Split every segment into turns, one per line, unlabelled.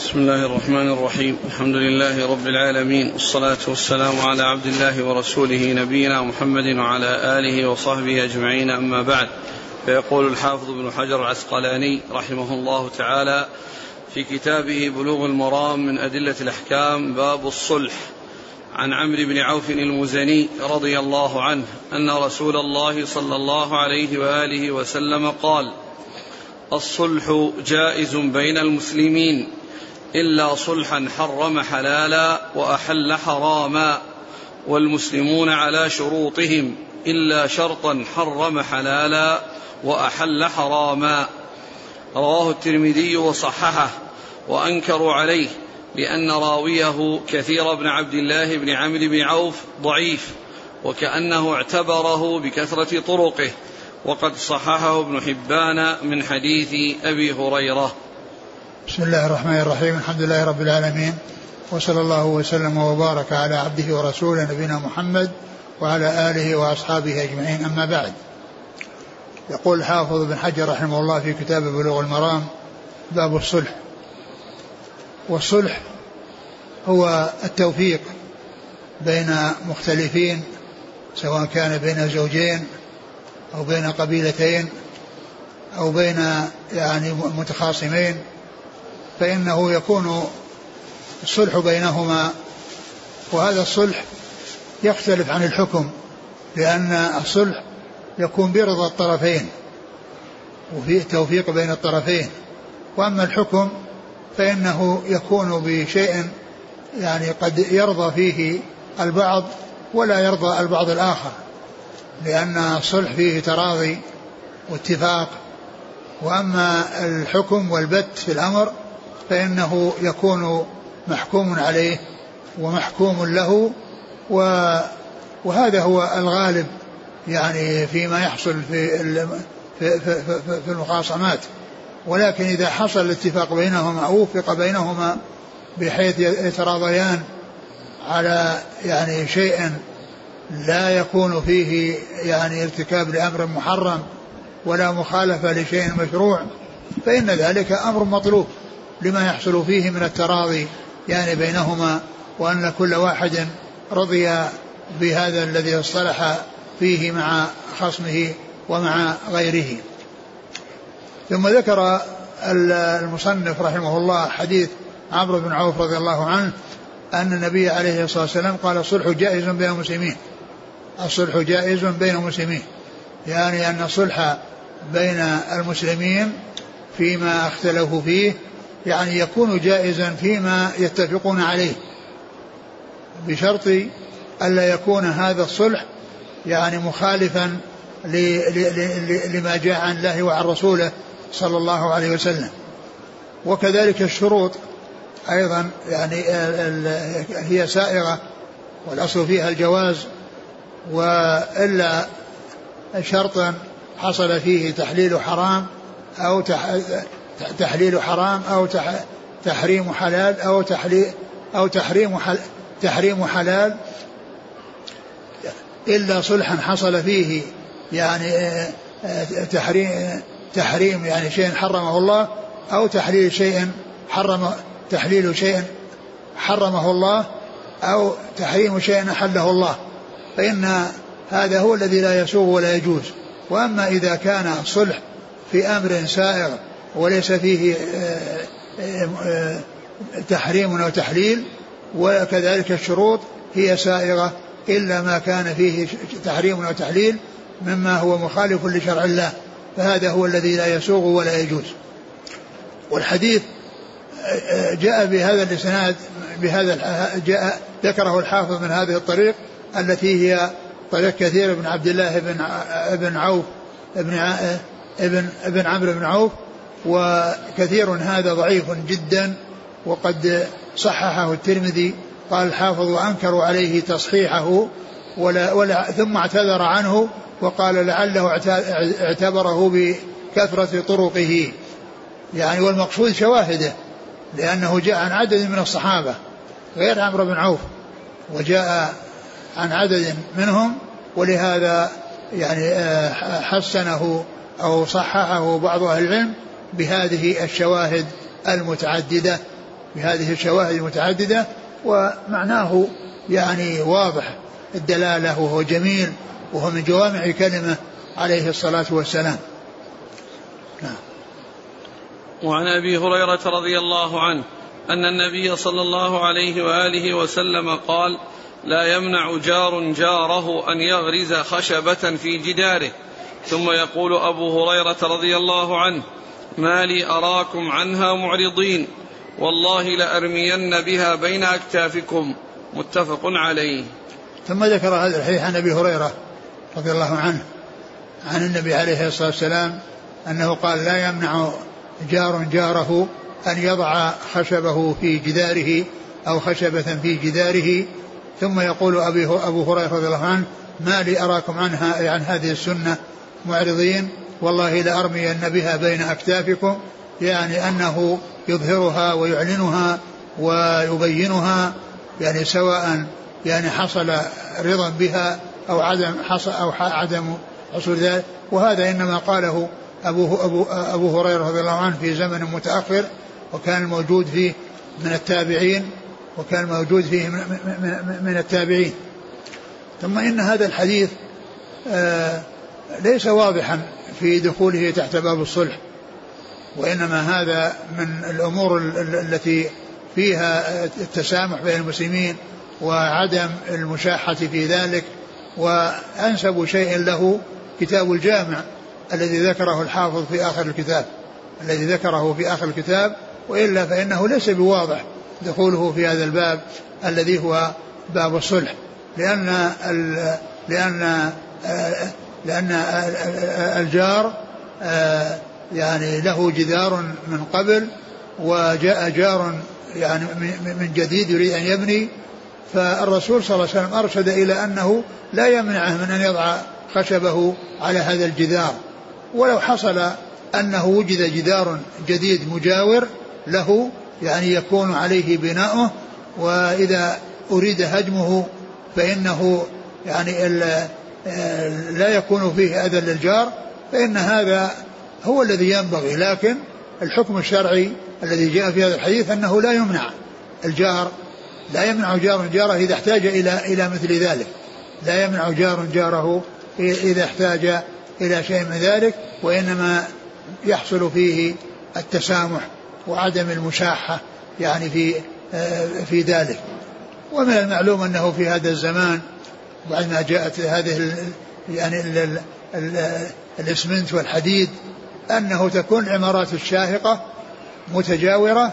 بسم الله الرحمن الرحيم. الحمد لله رب العالمين. والصلاة والسلام على عبد الله ورسوله نبينا محمد وعلى آله وصحبه أجمعين. أما بعد فيقول الحافظ ابن حجر العسقلاني رحمه الله تعالى في كتابه بلوغ المرام من أدلة الأحكام باب الصلح. عن عمرو بن عوف المزني رضي الله عنه أن رسول الله صلى الله عليه وآله وسلم قال الصلح جائز بين المسلمين. إلا صلحا حرم حلالا وأحل حراما. والمسلمون على شروطهم إلا شرطا حرم حلالا وأحل حراما. رواه الترمذي وصححه وأنكروا عليه لأن راويه كثير بن عبد الله بن عمرو بن عوف ضعيف وكأنه اعتبره بكثرة طرقه. وقد صححه ابن حبان من حديث أبي هريرة.
بسم الله الرحمن الرحيم الحمد لله رب العالمين وصلى الله وسلم وبارك على عبده ورسوله نبينا محمد وعلى آله وأصحابه أجمعين أما بعد. يقول الحافظ بن حجر رحمه الله في كتاب بلوغ المرام باب الصلح. والصلح هو التوفيق بين مختلفين سواء كان بين زوجين أو بين قبيلتين أو بين يعني متخاصمين. فإنه يكون الصلح بينهما وهذا الصلح يختلف عن الحكم لأن الصلح يكون برضا الطرفين وفيه توفيق بين الطرفين. وأما الحكم فإنه يكون بشيء يعني قد يرضى فيه البعض ولا يرضى البعض الآخر لأن الصلح فيه تراضي واتفاق. وأما الحكم والبت في الأمر فإنه يكون محكوم عليه ومحكوم له و وهذا هو الغالب يعني فيما يحصل في في في, في, المخاصمات. ولكن إذا حصل الاتفاق بينهما أو وفق بينهما بحيث يتراضيان على يعني شيء لا يكون فيه يعني ارتكاب لأمر محرم ولا مخالفة لشيء مشروع فإن ذلك أمر مطلوب. لما يحصل فيه من التراضي يعني بينهما وأن كل واحد رضي بهذا الذي اصطلح فيه مع خصمه ومع غيره. ثم ذكر المصنف رحمه الله حديث عمرو بن عوف رضي الله عنه أن النبي عليه الصلاة والسلام قال الصلح جائز بين المسلمين. الصلح جائز بين المسلمين. يعني أن الصلح بين المسلمين فيما اختلفوا فيه يعني يكون جائزا فيما يتفقون عليه بشرط ألا يكون هذا الصلح يعني مخالفا لما جاء عن الله وعن رسوله صلى الله عليه وسلم. وكذلك الشروط أيضا يعني هي سائغة والأصل فيها الجواز وإلا شرطا حصل فيه تحليل حرام أو تحليل حرام أو تحريم حلال أو تحليل أو تحريم تحريم حلال إلا صلحا حصل فيه يعني آه، آه، تحريم تحريم يعني شيء حرمه الله أو تحليل شيء حرم تحليل شيء حرمه الله أو تحريم شيء أحله الله. فإن هذا هو الذي لا يسوغ ولا يجوز. وأما إذا كان الصلح في أمر سائغ وليس فيه آه، تحريم أو تحليل وكذلك الشروط هي سائغة إلا ما كان فيه تحريم أو تحليل مما هو مخالف لشرع الله فهذا هو الذي لا يسوغ ولا يجوز. والحديث جاء بهذا الإسناد بهذا جاء ذكره الحافظ من هذه الطريق التي هي طريق كثير بن عبد الله بن ابن عوف ابن ابن ابن عمرو بن عوف وكثير هذا ضعيف جدا وقد صححه الترمذي قال الحافظ وأنكروا عليه تصحيحه ولا ولا ثم اعتذر عنه وقال لعله اعتبره بكثرة طرقه. يعني والمقصود شواهده لأنه جاء عن عدد من الصحابة غير عمرو بن عوف وجاء عن عدد منهم ولهذا يعني آه، حسنه أو صححه بعض أهل العلم بهذه الشواهد المتعددة بهذه الشواهد المتعددة ومعناه يعني واضح الدلالة وهو جميل وهو من جوامع كلمة عليه الصلاة والسلام.
نعم. وعن أبي هريرة رضي الله عنه أن النبي صلى الله عليه وآله وسلم قال لا يمنع جار جاره أن يغرز خشبة في جداره. ثم يقول أبو هريرة رضي الله عنه ما لي أراكم عنها معرضين. والله لأرمين بها بين أكتافكم. متفق عليه.
ثم ذكر هذا الحديث عن أبي هريرة رضي الله عنه عن النبي عليه الصلاة والسلام أنه قال لا يمنع جار جاره أن يضع خشبه في جداره أو خشبة في جداره. ثم يقول أبي أبو هريرة رضي الله عنه ما لي أراكم عنها عن هذه السنة معرضين. والله لأرمين بها بين أكتافكم يعني أنه يظهرها ويعلنها ويبينها يعني سواء يعني حصل رضا بها أو عدم حصل أو عدم حصول ذلك. وهذا إنما قاله أبو, أبو, أبو هريرة رضي الله عنه في زمن متأخر وكان الموجود فيه من التابعين وكان موجود فيه من التابعين. ثم إن هذا الحديث آه، ليس واضحا. في دخوله تحت باب الصلح وإنما هذا من الأمور التي فيها التسامح بين المسلمين وعدم المشاحة في ذلك وأنسب شيء له كتاب الجامع الذي ذكره الحافظ في آخر الكتاب الذي ذكره في آخر الكتاب وإلا فإنه ليس بواضح دخوله في هذا الباب الذي هو باب الصلح لأن لأن لأن الجار يعني له جدار من قبل وجاء جار يعني من جديد يريد أن يبني. فالرسول صلى الله عليه وسلم أرشد إلى أنه لا يمنعه من أن يضع خشبه على هذا الجدار. ولو حصل أنه وجد جدار جديد مجاور له يعني يكون عليه بناؤه. وإذا أريد هدمه فإنه يعني لا يكون فيه أذى للجار فإن هذا هو الذي ينبغي. لكن الحكم الشرعي الذي جاء في هذا الحديث أنه لا يمنع الجار لا يمنع جار جاره إذا احتاج إلى إلى مثل ذلك. لا يمنع جار جاره إذا احتاج إلى شيء من ذلك وإنما يحصل فيه التسامح وعدم المشاحة يعني في في ذلك. ومن المعلوم أنه في هذا الزمان بعد ما جاءت هذه يعني ال ال ال الإسمنت والحديد أنه تكون العمارات الشاهقة متجاورة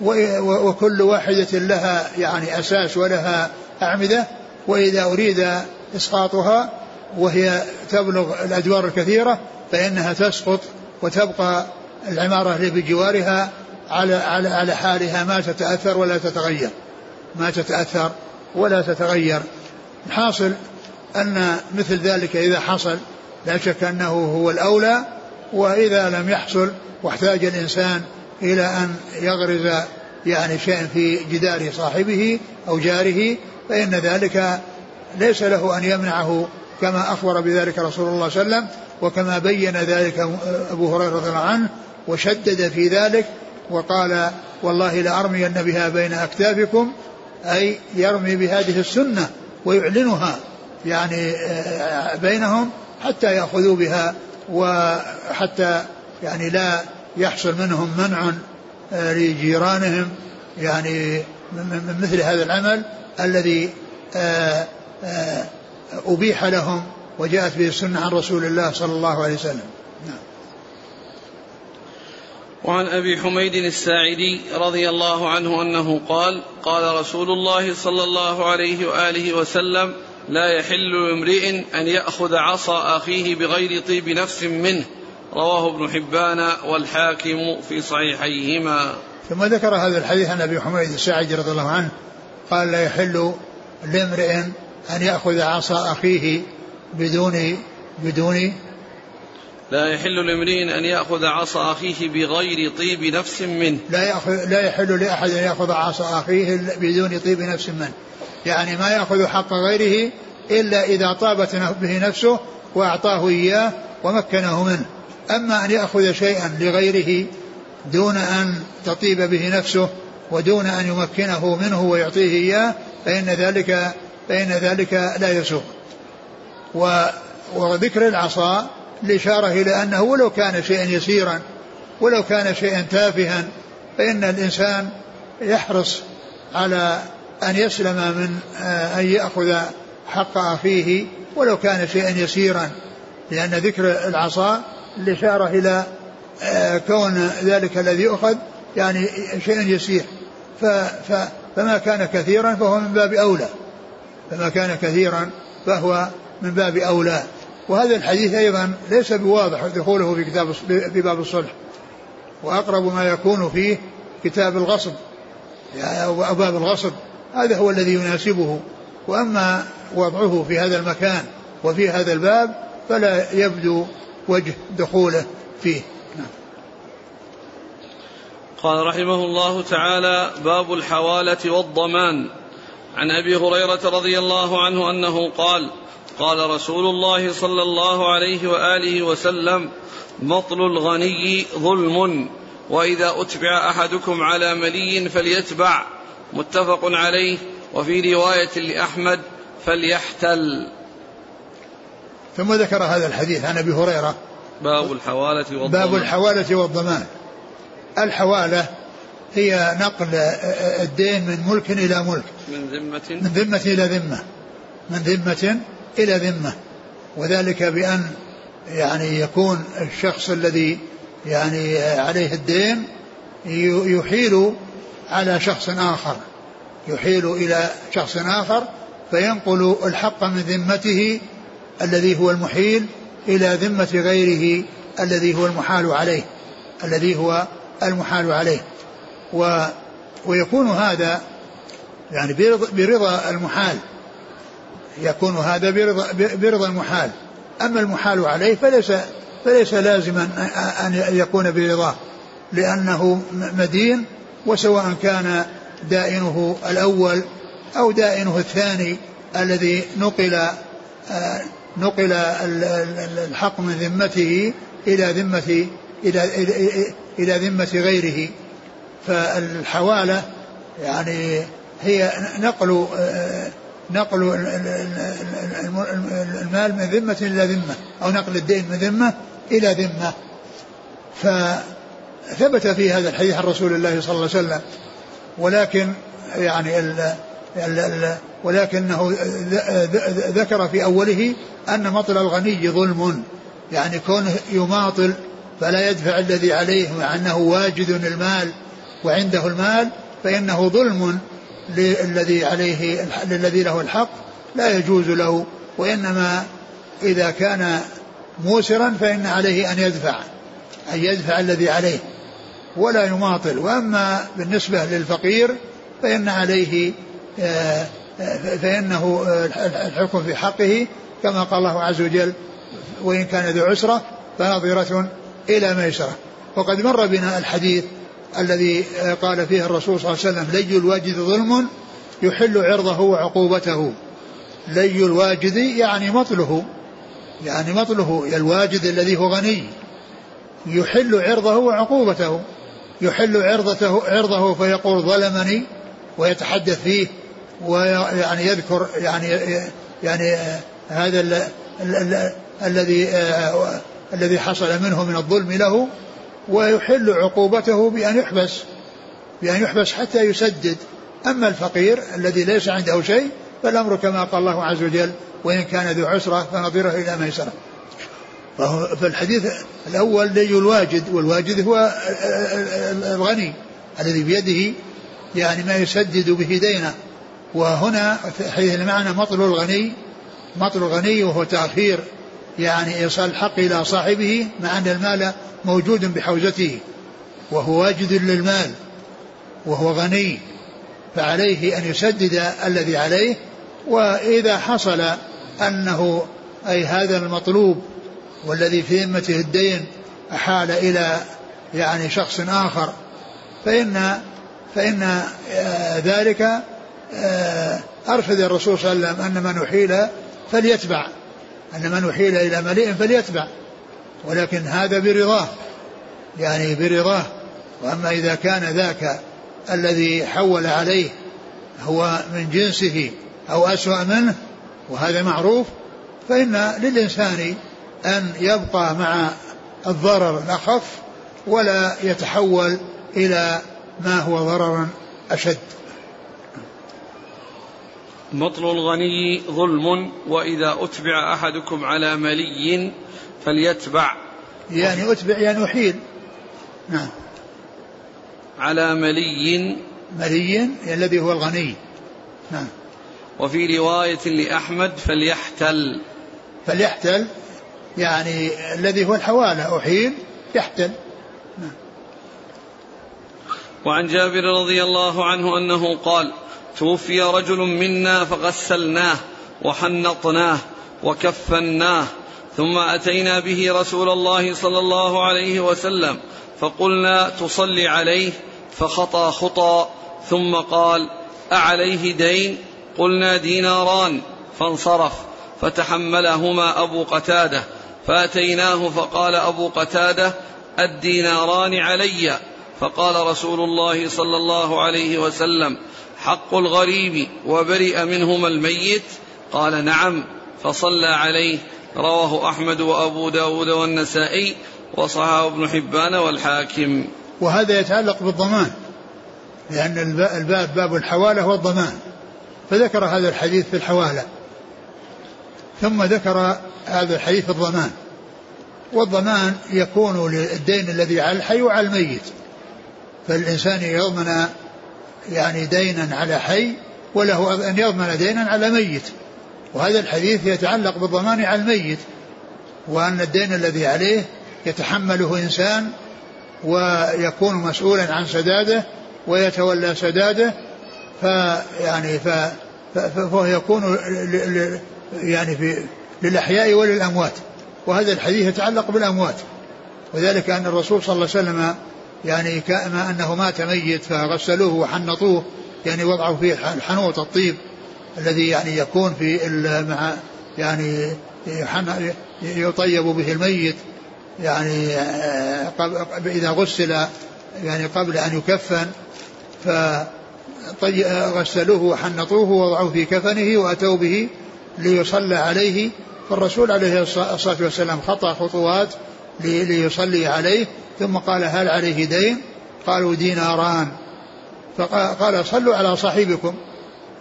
وكل واحدة لها يعني أساس ولها أعمدة وإذا أريد إسقاطها وهي تبلغ الأدوار الكثيرة فإنها تسقط وتبقى العمارة اللي بجوارها على على على حالها ما تتأثر ولا تتغير ما تتأثر ولا تتغير. حاصل أن مثل ذلك إذا حصل لا شك أنه هو الأولى وإذا لم يحصل واحتاج الإنسان إلى أن يغرز يعني شيء في جدار صاحبه أو جاره فإن ذلك ليس له أن يمنعه كما أخبر بذلك رسول الله صلى الله عليه وسلم وكما بين ذلك أبو هريرة رضي الله عنه وشدد في ذلك وقال والله لأرمين بها بين أكتافكم أي يرمي بهذه السنة ويعلنها يعني آه، بينهم حتى يأخذوا بها وحتى يعني لا يحصل منهم منع آه، لجيرانهم يعني من مثل هذا العمل الذي آه، أبيح لهم وجاءت به السنة عن رسول الله صلى الله عليه وسلم.
وعن أبي حميد الساعدي رضي الله عنه أنه قال قال رسول الله صلى الله عليه وآله وسلم لا يحل لامرئ أن يأخذ عصا أخيه بغير طيب نفس منه رواه ابن حبان والحاكم في صحيحيهما.
ثم ذكر هذا الحديث عن أبي حميد الساعدي رضي الله عنه قال لا يحل لامرئ أن يأخذ عصا أخيه بدون بدون
لا يحل لامرئ أن يأخذ عصا أخيه بغير طيب نفس منه.
لا يأخذ لا يحل لأحد أن يأخذ عصا أخيه بدون طيب نفس منه. يعني ما يأخذ حق غيره إلا إذا طابت به نفسه وأعطاه إياه ومكنه منه. أما أن يأخذ شيئا لغيره دون أن تطيب به نفسه ودون أن يمكنه منه ويعطيه إياه فإن ذلك فإن ذلك لا يسوق. وذكر العصا الإشارة إلى أنه ولو كان شيئا يسيرا ولو كان شيئا تافها فإن الإنسان يحرص على أن يسلم من آه، أن يأخذ حق أخيه ولو كان شيئا يسيرا. لأن ذكر العصا الإشارة إلى آه، كون ذلك الذي يؤخذ يعني شيئا يسير. فما كان كثيرا فهو من باب أولى. فما كان كثيرا فهو من باب أولى. وهذا الحديث أيضا ليس بواضح دخوله في كتاب في باب الصلح. وأقرب ما يكون فيه كتاب الغصب. أو باب الغصب. هذا هو الذي يناسبه. وأما وضعه في هذا المكان وفي هذا الباب فلا يبدو وجه دخوله فيه. نعم.
قال رحمه الله تعالى باب الحوالة والضمان. عن أبي هريرة رضي الله عنه أنه قال قال رسول الله صلى الله عليه وآله وسلم مطل الغني ظلم وإذا أتبع أحدكم على ملي فليتبع. متفق عليه. وفي رواية لأحمد فليحتل.
ثم ذكر هذا الحديث عن أبي هريرة.
باب الحوالة والضمان.
باب الحوالة والضمان. الحوالة هي نقل الدين من ملك إلى ملك.
من ذمة.
من ذمة إلى ذمة. من ذمة إلى ذمة وذلك بأن يعني يكون الشخص الذي يعني عليه الدين يحيل على شخص آخر يحيل إلى شخص آخر فينقل الحق من ذمته الذي هو المحيل إلى ذمة غيره الذي هو المحال عليه الذي هو المحال عليه. و ويكون هذا يعني برضا المحال. يكون هذا برضا, برضا المحال. أما المحال عليه فليس فليس لازما أن يكون برضاه لأنه مدين وسواء كان دائنه الأول أو دائنه الثاني الذي نقل نقل الحق من ذمته إلى ذمة إلى إلى ذمة غيره. فالحوالة يعني هي نقل نقل المال من ذمة إلى ذمة أو نقل الدين من ذمة إلى ذمة. فثبت في هذا الحديث عن رسول الله صلى الله عليه وسلم. ولكن يعني ال ال ال ولكنه ذكر في أوله أن مطل الغني ظلم. يعني كونه يماطل فلا يدفع الذي عليه مع أنه واجد المال وعنده المال فإنه ظلم. للذي عليه للذي له الحق لا يجوز له وإنما إذا كان موسرا فإن عليه أن يدفع أن يدفع الذي عليه ولا يماطل. وأما بالنسبة للفقير فإن عليه آه، فإنه الحكم في حقه كما قال الله عز وجل وإن كان ذو عسرة فنظرة إلى ميسرة وقد مر بنا الحديث الذي قال فيه الرسول صلى الله عليه وسلم لي الواجد ظلم يحل عرضه وعقوبته. لي الواجد يعني مطله يعني مطله الواجد الذي هو غني. يحل عرضه وعقوبته يحل عرضته عرضه فيقول ظلمني ويتحدث فيه ويعني يذكر يعني يعني هذا الذي الذي حصل منه من الظلم له. ويحل عقوبته بأن يحبس بأن يحبس حتى يسدد. أما الفقير الذي ليس عنده شيء فالأمر كما قال الله عز وجل وإن كان ذو عسرة فنظيره إلى ميسرة فالحديث الأول لي الواجد والواجد هو الغني الذي بيده يعني ما يسدد به دينه. وهنا حيث المعنى مطل الغني مطل الغني وهو تأخير يعني إيصال الحق إلى صاحبه مع أن المال موجود بحوزته وهو واجد للمال وهو غني فعليه أن يسدد الذي عليه وإذا حصل أنه أي هذا المطلوب والذي في ذمته الدين أحال إلى يعني شخص آخر فإن فإن آه، ذلك آه، أرشد الرسول صلى الله عليه وسلم أن من أحيل فليتبع أن من أحيل إلى مليء فليتبع. ولكن هذا برضاه يعني برضاه. وأما إذا كان ذاك الذي حول عليه هو من جنسه أو أسوأ منه وهذا معروف فإن للإنسان أن يبقى مع الضرر الأخف ولا يتحول إلى ما هو ضرر أشد.
مطل الغني ظلم وإذا أتبع أحدكم على ملي فليتبع.
يعني أتبع يعني أحيل. نعم.
على ملي.
ملي يعني الذي هو الغني. نعم.
وفي رواية لأحمد فليحتل.
فليحتل يعني الذي هو الحوالة. أحيل يحتل. نعم.
وعن جابر رضي الله عنه أنه قال توفي رجل منا فغسلناه وحنطناه وكفناه ثم أتينا به رسول الله صلى الله عليه وسلم فقلنا تصلي عليه فخطى خطى ثم قال أعليه دين؟ قلنا ديناران. فانصرف فتحملهما أبو قتادة فأتيناه فقال أبو قتادة الديناران علي. فقال رسول الله صلى الله عليه وسلم حق الغريب وبرئ منهما الميت؟ قال نعم. فصلى عليه رواه أحمد وأبو داود والنسائي وصححه ابن حبان والحاكم.
وهذا يتعلق بالضمان لأن الباب باب الحوالة والضمان فذكر هذا الحديث في الحوالة. ثم ذكر هذا الحديث الضمان والضمان يكون للدين الذي على الحي وعلى الميت. فالإنسان يضمن يعني دينا على حي وله أن يضمن دينا على ميت. وهذا الحديث يتعلق بالضمان على الميت وأن الدين الذي عليه يتحمله إنسان ويكون مسؤولا عن سداده ويتولى سداده فيعني ف فهو يكون يعني في للأحياء وللأموات. وهذا الحديث يتعلق بالأموات. وذلك أن الرسول صلى الله عليه وسلم يعني كما أنه مات ميت فغسلوه وحنطوه يعني وضعوا فيه الحنوط الطيب. الذي يعني يكون في مع يعني يطيب به الميت. يعني آه، إذا غسل يعني قبل أن يكفن فغسلوه وحنطوه ووضعوه في كفنه وأتوا به ليصلى عليه. فالرسول عليه الصلاة والسلام خطى خطوات ليصلي عليه. ثم قال هل عليه دين؟ قالوا ديناران. فقال صلوا على صاحبكم.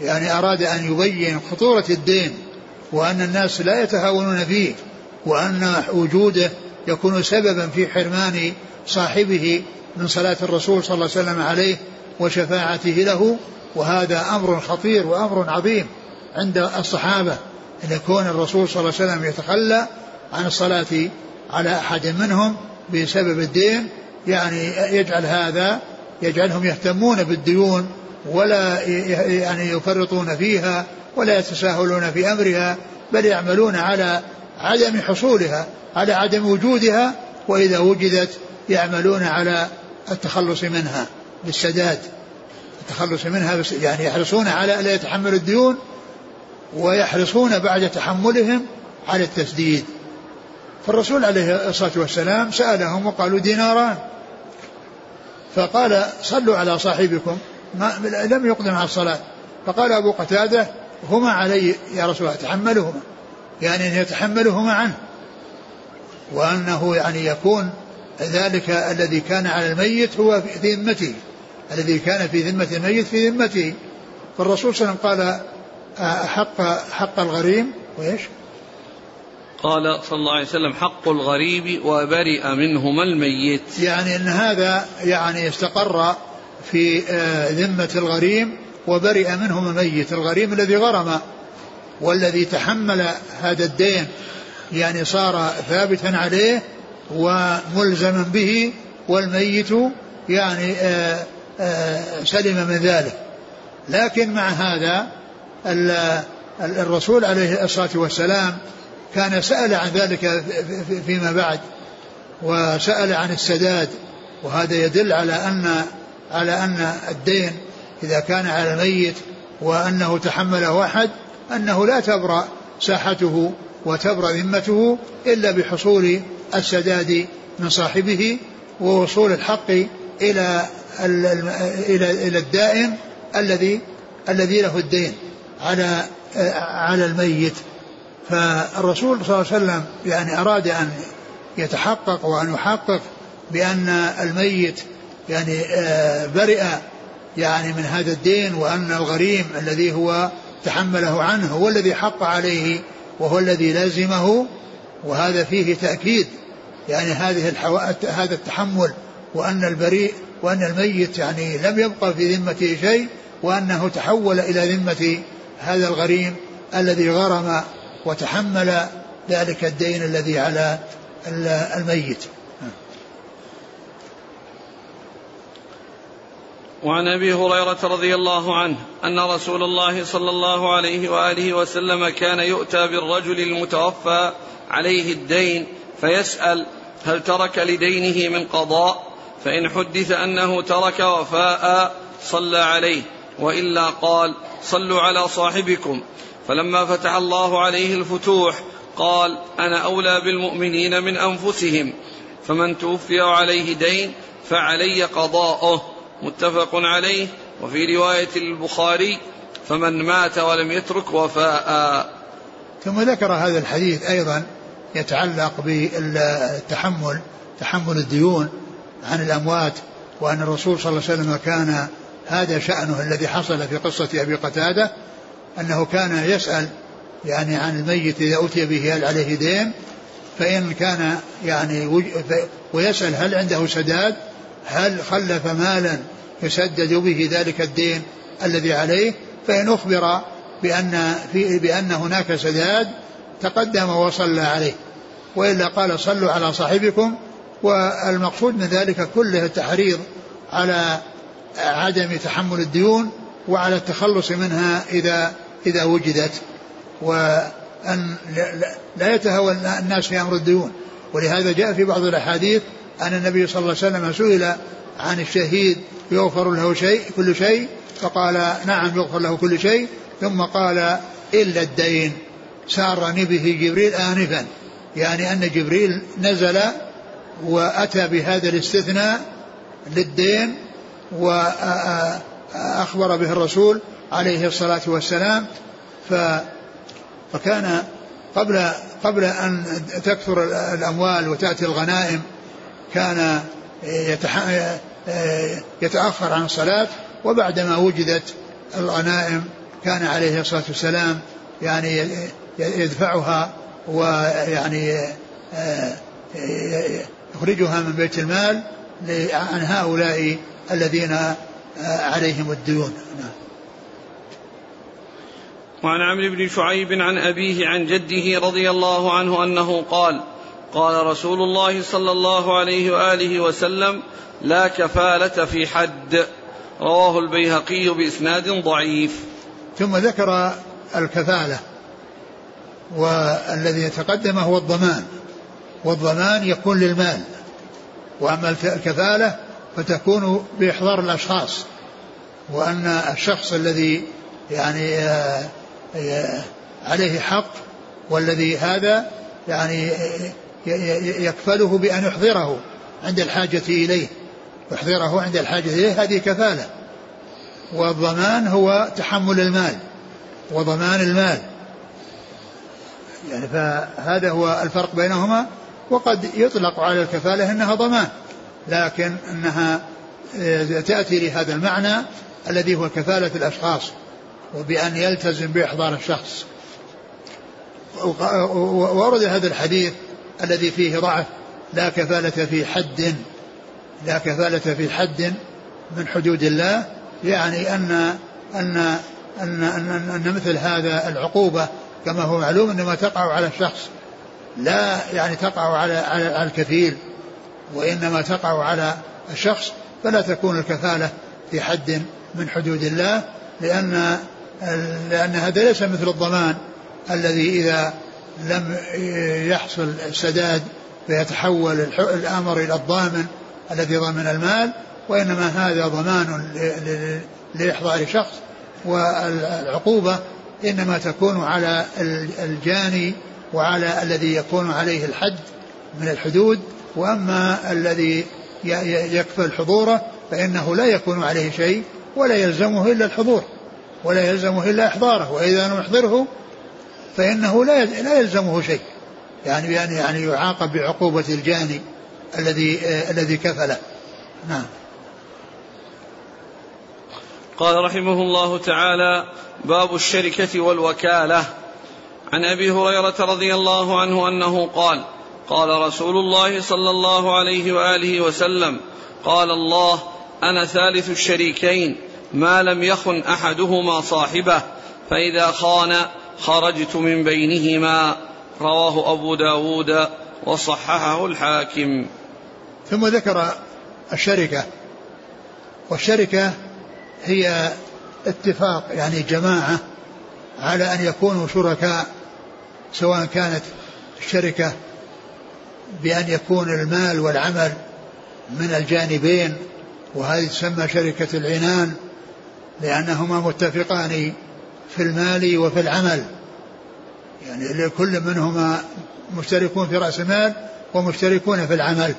يعني أراد أن يبين خطورة الدين وأن الناس لا يتهاونون فيه وأن وجوده يكون سببا في حرمان صاحبه من صلاة الرسول صلى الله عليه وسلم عليه وشفاعته له. وهذا أمر خطير وأمر عظيم عند الصحابة أن يكون الرسول صلى الله عليه وسلم يتخلى عن الصلاة على أحد منهم بسبب الدين يعني يجعل هذا يجعلهم يهتمون بالديون ولا يعني يفرطون فيها ولا يتساهلون في أمرها بل يعملون على عدم حصولها على عدم وجودها وإذا وجدت يعملون على التخلص منها بالسداد. التخلص منها بس يعني يحرصون على ألا يتحملوا الديون ويحرصون بعد تحملهم على التسديد. فالرسول عليه الصلاة والسلام سألهم وقالوا ديناران. فقال صلوا على صاحبكم. ما لم يقدم على الصلاة. فقال أبو قتادة هما علي يا رسول الله تحملهما. يعني أن يتحملهما عنه. وأنه يعني يكون ذلك الذي كان على الميت هو في ذمته. الذي كان في ذمة الميت في ذمته. فالرسول صلى الله عليه وسلم قال حق حق الغريم؟ وإيش؟
قال صلى الله عليه وسلم حق الغريب وبرئ منهما الميت.
يعني أن هذا يعني استقر في آه، ذمة الغريم وبرئ منهما الميت. الغريم الذي غرم والذي تحمل هذا الدين يعني صار ثابتا عليه وملزما به والميت يعني آه، آه، سلم من ذلك. لكن مع هذا الرسول عليه الصلاة والسلام كان سأل عن ذلك فيما بعد وسأل عن السداد وهذا يدل على أن على أن الدين إذا كان على الميت وأنه تحمله أحد أنه لا تبرأ ساحته وتبرأ ذمته إلا بحصول السداد من صاحبه ووصول الحق إلى إلى إلى الدائن الذي الذي له الدين على على الميت. فالرسول صلى الله عليه وسلم يعني أراد أن يتحقق وأن يحقق بأن الميت يعني آه، برئ يعني من هذا الدين وأن الغريم الذي هو تحمله عنه هو الذي حق عليه وهو الذي لازمه وهذا فيه تأكيد. يعني هذه الحو... هذا التحمل وأن البريء وأن الميت يعني لم يبقى في ذمته شيء وأنه تحول إلى ذمة هذا الغريم الذي غرم وتحمل ذلك الدين الذي على الميت.
وعن أبي هريرة رضي الله عنه أن رسول الله صلى الله عليه وآله وسلم كان يؤتى بالرجل المتوفى عليه الدين فيسأل هل ترك لدينه من قضاء فإن حدث أنه ترك وفاء صلى عليه وإلا قال صلوا على صاحبكم فلما فتح الله عليه الفتوح قال أنا أولى بالمؤمنين من أنفسهم فمن توفي عليه دين فعلي قضاؤه متفق عليه. وفي رواية البخاري فمن مات ولم يترك وفاء.
ثم ذكر هذا الحديث أيضا يتعلق بالتحمل تحمل الديون عن الأموات وأن الرسول صلى الله عليه وسلم كان هذا شأنه الذي حصل في قصة أبي قتادة أنه كان يسأل يعني عن الميت إذا أتي به هل عليه دين؟ فإن كان يعني ويسأل هل عنده سداد؟ هل خلف مالا يسدد به ذلك الدين الذي عليه؟ فإن أخبر بأن في بأن هناك سداد تقدم وصلى عليه. وإلا قال صلوا على صاحبكم والمقصود من ذلك كله التحريض على عدم تحمل الديون وعلى التخلص منها إذا إذا وجدت. وأن لا يتهوى الناس في أمر الديون. ولهذا جاء في بعض الأحاديث أن النبي صلى الله عليه وسلم سئل عن الشهيد يغفر له شيء كل شيء فقال نعم يغفر له كل شيء ثم قال إلا الدين. سارني به جبريل آنفا. يعني أن جبريل نزل وأتى بهذا الاستثناء للدين وأخبر به الرسول عليه الصلاة والسلام. ف فكان قبل قبل أن تكثر الأموال وتأتي الغنائم كان يتأخر عن الصلاة وبعدما وجدت الغنائم كان عليه الصلاة والسلام يعني يدفعها ويعني يخرجها من بيت المال عن هؤلاء الذين عليهم الديون. نعم.
وعن عمرو بن شعيب عن أبيه عن جده رضي الله عنه أنه قال قال رسول الله صلى الله عليه وآله وسلم لا كفالة في حد. رواه البيهقي بإسناد ضعيف.
ثم ذكر الكفالة والذي يتقدم هو الضمان والضمان يكون للمال وأما الكفالة فتكون بإحضار الأشخاص وأن الشخص الذي يعني آه، آه، عليه حق والذي هذا يعني يكفله بأن يحضره عند الحاجة إليه. يحضره عند الحاجة إليه هذه كفالة. والضمان هو تحمل المال. وضمان المال. يعني فهذا هو الفرق بينهما وقد يطلق على الكفالة أنها ضمان لكن أنها آه، تأتي لهذا المعنى الذي هو كفالة الأشخاص وبأن يلتزم بإحضار الشخص. وورد هذا الحديث الذي فيه ضعف لا كفالة في حد لا كفالة في حد من حدود الله يعني أن أن أن أن, أن مثل هذا العقوبة كما هو معلوم إنما تقع على الشخص لا يعني تقع على على الكفيل وإنما تقع على الشخص فلا تكون الكفالة في حد من حدود الله لأن لأن هذا ليس مثل الضمان الذي إذا لم يحصل السداد فيتحول الأمر إلى الضامن الذي ضمن المال وإنما هذا ضمان لإحضار شخص والعقوبة إنما تكون على الجاني وعلى الذي يكون عليه الحد من الحدود وأما الذي يكفل حضوره فإنه لا يكون عليه شيء ولا يلزمه إلا الحضور ولا يلزمه إلا إحضاره وإذا لم يحضره فإنه لا لا يلزمه شيء. يعني يعني يعني يعاقب بعقوبة الجاني الذي آه الذي كفله نعم.
قال رحمه الله تعالى باب الشركة والوكالة. عن أبي هريرة رضي الله عنه أنه قال قال رسول الله صلى الله عليه وآله وسلم قال الله أنا ثالث الشريكين ما لم يخن أحدهما صاحبه فإذا خان خرجت من بينهما رواه أبو داود وصححه الحاكم.
ثم ذكر الشركة. والشركة هي اتفاق يعني جماعة على أن يكونوا شركاء سواء كانت الشركة بأن يكون المال والعمل من الجانبين وهذه تسمى شركة العنان لأنهما متفقان في المال وفي العمل. يعني كل منهما مشتركون في رأس المال ومشتركون في العمل.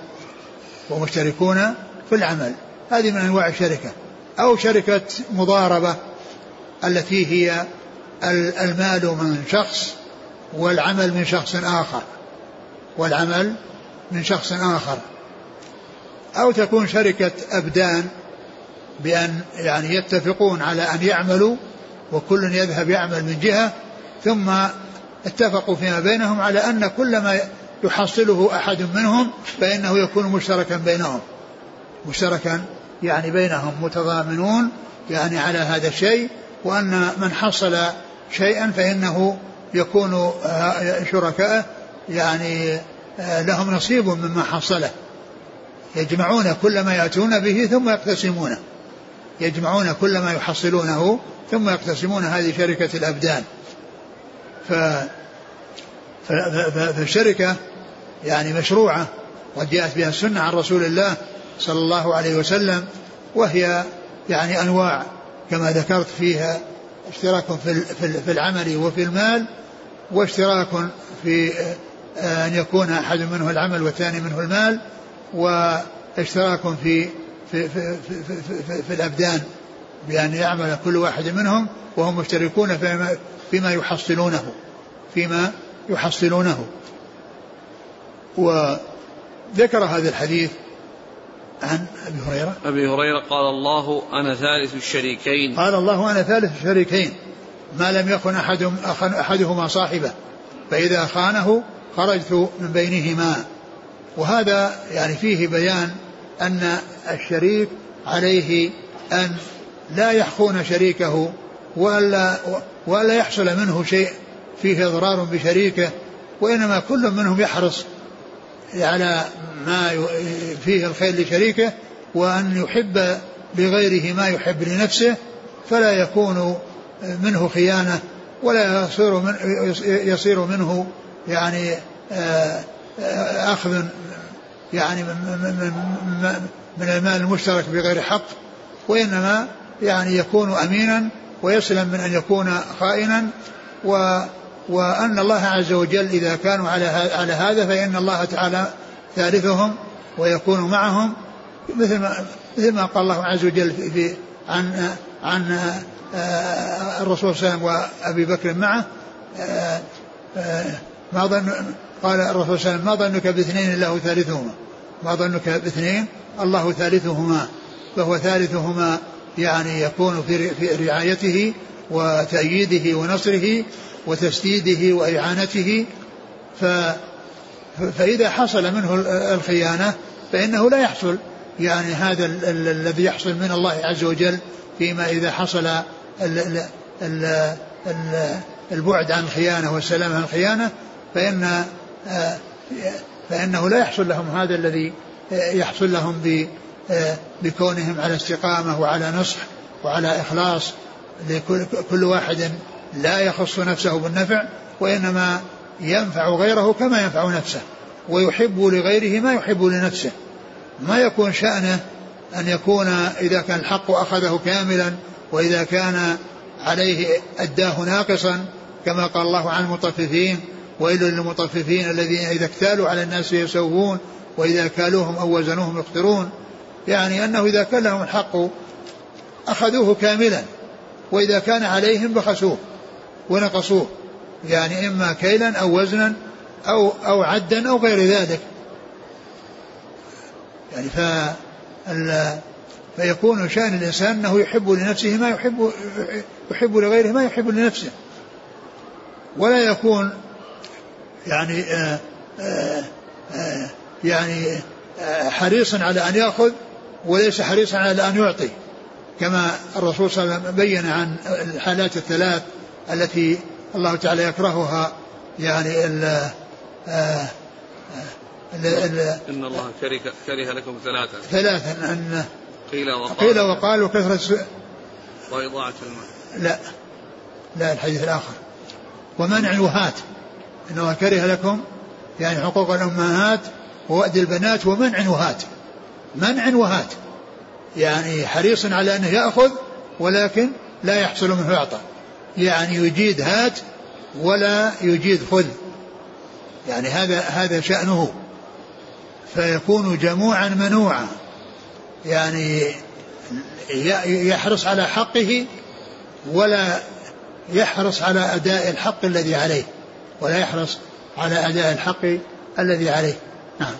ومشتركون في العمل. هذه من أنواع الشركة. أو شركة مضاربة التي هي المال من شخص والعمل من شخص آخر. والعمل من شخص آخر. أو تكون شركة أبدان بأن يعني يتفقون على أن يعملوا وكل يذهب يعمل من جهة ثم اتفقوا فيما بينهم على أن كل ما يحصله أحد منهم فإنه يكون مشتركا بينهم. مشتركا يعني بينهم متضامنون يعني على هذا الشيء وأن من حصل شيئا فإنه يكون شركاء يعني لهم نصيب مما حصله. يجمعون كل ما يأتون به ثم يقتسمونه. يجمعون كل ما يحصلونه ثم يقتسمون هذه شركة الأبدان. ف فالشركة يعني مشروعة وجاءت بها السنة عن رسول الله صلى الله عليه وسلم وهي يعني أنواع كما ذكرت فيها اشتراك في العمل وفي المال واشتراك في آه، أن يكون أحد منه العمل والثاني منه المال واشتراك في في, في, في, في, في, في الأبدان بأن يعمل كل واحد منهم وهم مشتركون فيما, فيما يحصلونه فيما يحصلونه. وذكر هذا الحديث عن أبي هريرة.
أبي هريرة قال الله أنا ثالث الشريكين.
قال الله أنا ثالث الشريكين. ما لم يكن أحد أحدهما صاحبه فإذا خانه خرجت من بينهما. وهذا يعني فيه بيان أن الشريك عليه أن لا يخون شريكه ولا ولا يحصل منه شيء فيه إضرار بشريكه وإنما كل منهم يحرص على ما فيه الخير لشريكه وأن يحب لغيره ما يحب لنفسه فلا يكون منه خيانة ولا يصير من يصير منه يعني آه، آه، أخذ يعني من, من المال المشترك بغير حق وإنما يعني يكون أمينا ويسلم من أن يكون خائنا. و وأن الله عز وجل إذا كانوا على على هذا فإن الله تعالى ثالثهم ويكون معهم مثل ما مثل ما قال الله عز وجل في عن عن آه، الرسول صلى الله عليه وسلم وأبي بكر معه آه، آه، ما ظن قال الرسول صلى الله عليه وسلم ما ظنك باثنين الله ثالثهما. ما ظنك باثنين الله ثالثهما فهو ثالثهما يعني يكون في رعايته وتأييده ونصره وتسديده وإعانته. ف فإذا حصل منه الخيانة فإنه لا يحصل يعني هذا الذي يحصل من الله عز وجل فيما إذا حصل البعد عن الخيانة والسلام عن الخيانة فإن آه، فإنه لا يحصل لهم هذا الذي يحصل لهم آه، بكونهم على استقامة وعلى نصح وعلى إخلاص. لكل كل واحد لا يخص نفسه بالنفع وإنما ينفع غيره كما ينفع نفسه ويحب لغيره ما يحب لنفسه. ما يكون شأنه أن يكون إذا كان الحق أخذه كاملا وإذا كان عليه أداه ناقصا كما قال الله عن المطففين ويل للمطففين الذين إذا اكتالوا على الناس يسوون وإذا كالوهم أو وزنوهم يخسرون يعني أنه إذا كان لهم الحق أخذوه كاملا وإذا كان عليهم بخسوه ونقصوه. يعني إما كيلا أو وزنا أو أو عدا أو غير ذلك. يعني ف فيكون شأن الإنسان أنه يحب لنفسه ما يحب يحب لغيره ما يحب لنفسه. ولا يكون يعني آآ آآ آآ يعني حريصا على أن يأخذ وليس حريصا على أن يعطي. كما الرسول صلى الله عليه وسلم بين عن الحالات الثلاث التي الله تعالى يكرهها يعني
ال إن الله كره, كره لكم ثلاثة.
ثلاثا أن
قيل وقال
قيل وقال وكثرة
وإضاعة المال.
لا لا الحديث الآخر. ومنع وهات إنه كره لكم يعني حقوق الأمهات ووأد البنات ومنع وهات. منع وهات. يعني حريص على أنه يأخذ ولكن لا يحصل منه يعطى. يعني يجيد هات ولا يجيد خذ. يعني هذا هذا شأنه. فيكون جموعا منوعا. يعني يحرص على حقه ولا يحرص على أداء الحق الذي عليه. ولا يحرص على أداء الحق الذي عليه. نعم.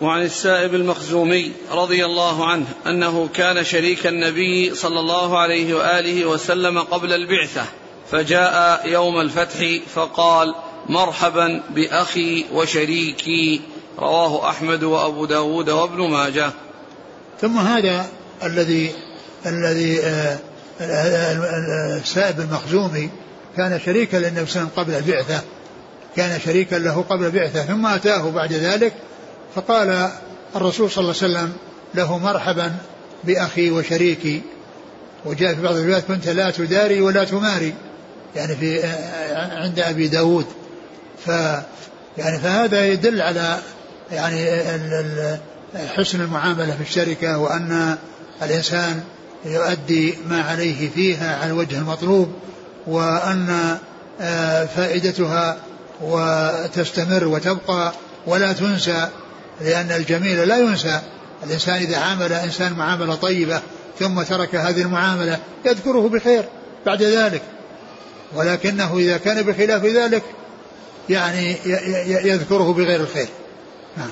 وعن السائب المخزومي رضي الله عنه أنه كان شريك النبي صلى الله عليه وآله وسلم قبل البعثة فجاء يوم الفتح فقال مرحبا بأخي وشريكي رواه أحمد وأبو داود وابن ماجه.
ثم هذا الذي الذي آه، السائب المخزومي كان شريكا للنبي صلى الله عليه وسلم قبل البعثه كان شريكا له قبل البعثه ثم أتاه بعد ذلك فقال الرسول صلى الله عليه وسلم له مرحبا بأخي وشريكي. وجاء في بعض الروايات كنت لا تداري ولا تماري يعني في عند أبي داود. ف يعني فهذا يدل على يعني حسن المعاملة في الشركة وأن الإنسان يؤدي ما عليه فيها على الوجه المطلوب. وأن آه، فائدتها وتستمر وتبقى ولا تنسى لأن الجميل لا ينسى. الإنسان إذا عامل إنسان معاملة طيبة ثم ترك هذه المعاملة يذكره بخير بعد ذلك. ولكنه إذا كان بخلاف ذلك يعني يذكره بغير الخير. نعم.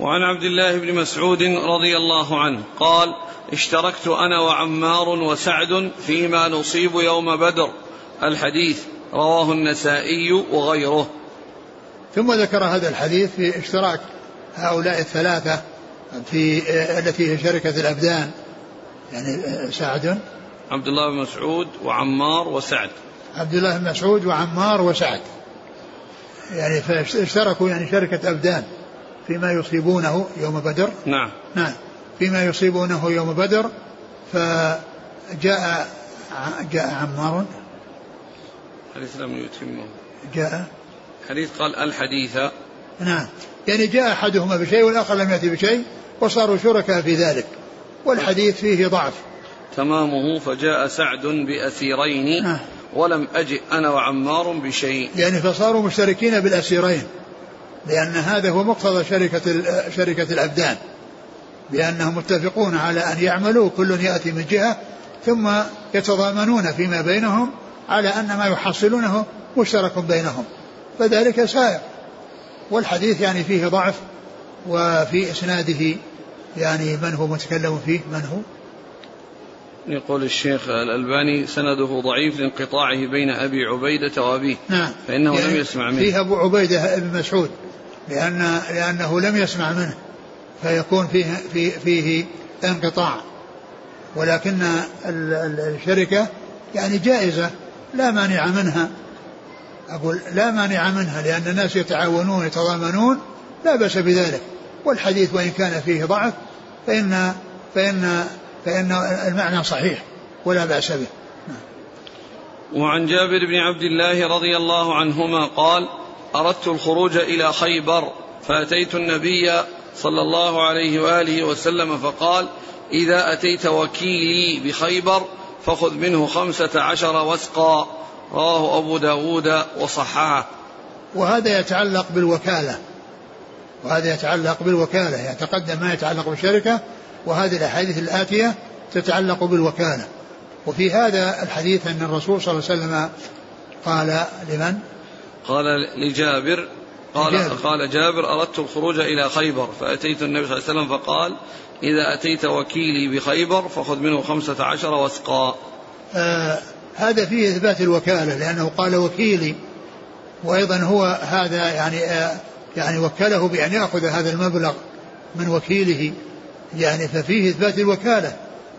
وعن عبد الله بن مسعود رضي الله عنه قال اشتركت أنا وعمار وسعد فيما نصيب يوم بدر. الحديث رواه النسائي وغيره.
ثم ذكر هذا الحديث في اشتراك هؤلاء الثلاثة في التي هي شركة الأبدان. يعني سعد.
عبد الله بن مسعود وعمار وسعد.
عبد الله بن مسعود وعمار وسعد. يعني فاشتركوا يعني شركة أبدان. فيما يصيبونه يوم بدر.
نعم.
نعم. فيما يصيبونه يوم بدر فجاء جاء عمار.
حديث لم يتمه.
جاء.
حديث قال الحديث.
نعم. يعني جاء أحدهما بشيء والآخر لم يأتي بشيء وصاروا شركاء في ذلك. والحديث فيه ضعف.
تمامه فجاء سعد بأسيرين. نعم. ولم أجئ أنا وعمار بشيء.
يعني فصاروا مشتركين بالأسيرين. لأن هذا هو مقتضى شركة شركة الأبدان. بأنهم متفقون على أن يعملوا كل يأتي من جهة ثم يتضامنون فيما بينهم على أن ما يحصلونه مشترك بينهم. فذلك سائر والحديث يعني فيه ضعف وفي إسناده يعني من هو متكلم فيه؟ من هو؟
يقول الشيخ الألباني سنده ضعيف لانقطاعه بين أبي عبيدة وأبيه
نعم.
فإنه يعني لم يسمع منه.
فيه أبو عبيدة بن مسعود لأن لأنه لم يسمع منه فيكون فيه فيه, فيه انقطاع. ولكن الشركة يعني جائزة لا مانع منها. أقول لا مانع منها لأن الناس يتعاونون يتضامنون لا بأس بذلك. والحديث وإن كان فيه ضعف فإن فإن فإن المعنى صحيح ولا بأس به.
وعن جابر بن عبد الله رضي الله عنهما قال أردت الخروج إلى خيبر فأتيت النبي صلى الله عليه وآله وسلم فقال إذا أتيت وكيلي بخيبر فخذ منه خمسة عشر وسقا. رواه أبو داود وصححه.
وهذا يتعلق بالوكالة. وهذا يتعلق بالوكالة يتقدم ما يتعلق بالشركة وهذه الأحاديث الآتية تتعلق بالوكالة. وفي هذا الحديث أن الرسول صلى الله عليه وسلم قال لمن؟
قال لجابر. قال جابر. قال جابر أردت الخروج إلى خيبر. فأتيت النبي صلى الله عليه وسلم فقال إذا أتيت وكيلي بخيبر فخذ منه خمسة عشر وسقا.
آه هذا فيه إثبات الوكالة لأنه قال وكيلي. وأيضا هو هذا يعني آه يعني وكله بأن يأخذ هذا المبلغ من وكيله. يعني ففيه إثبات الوكالة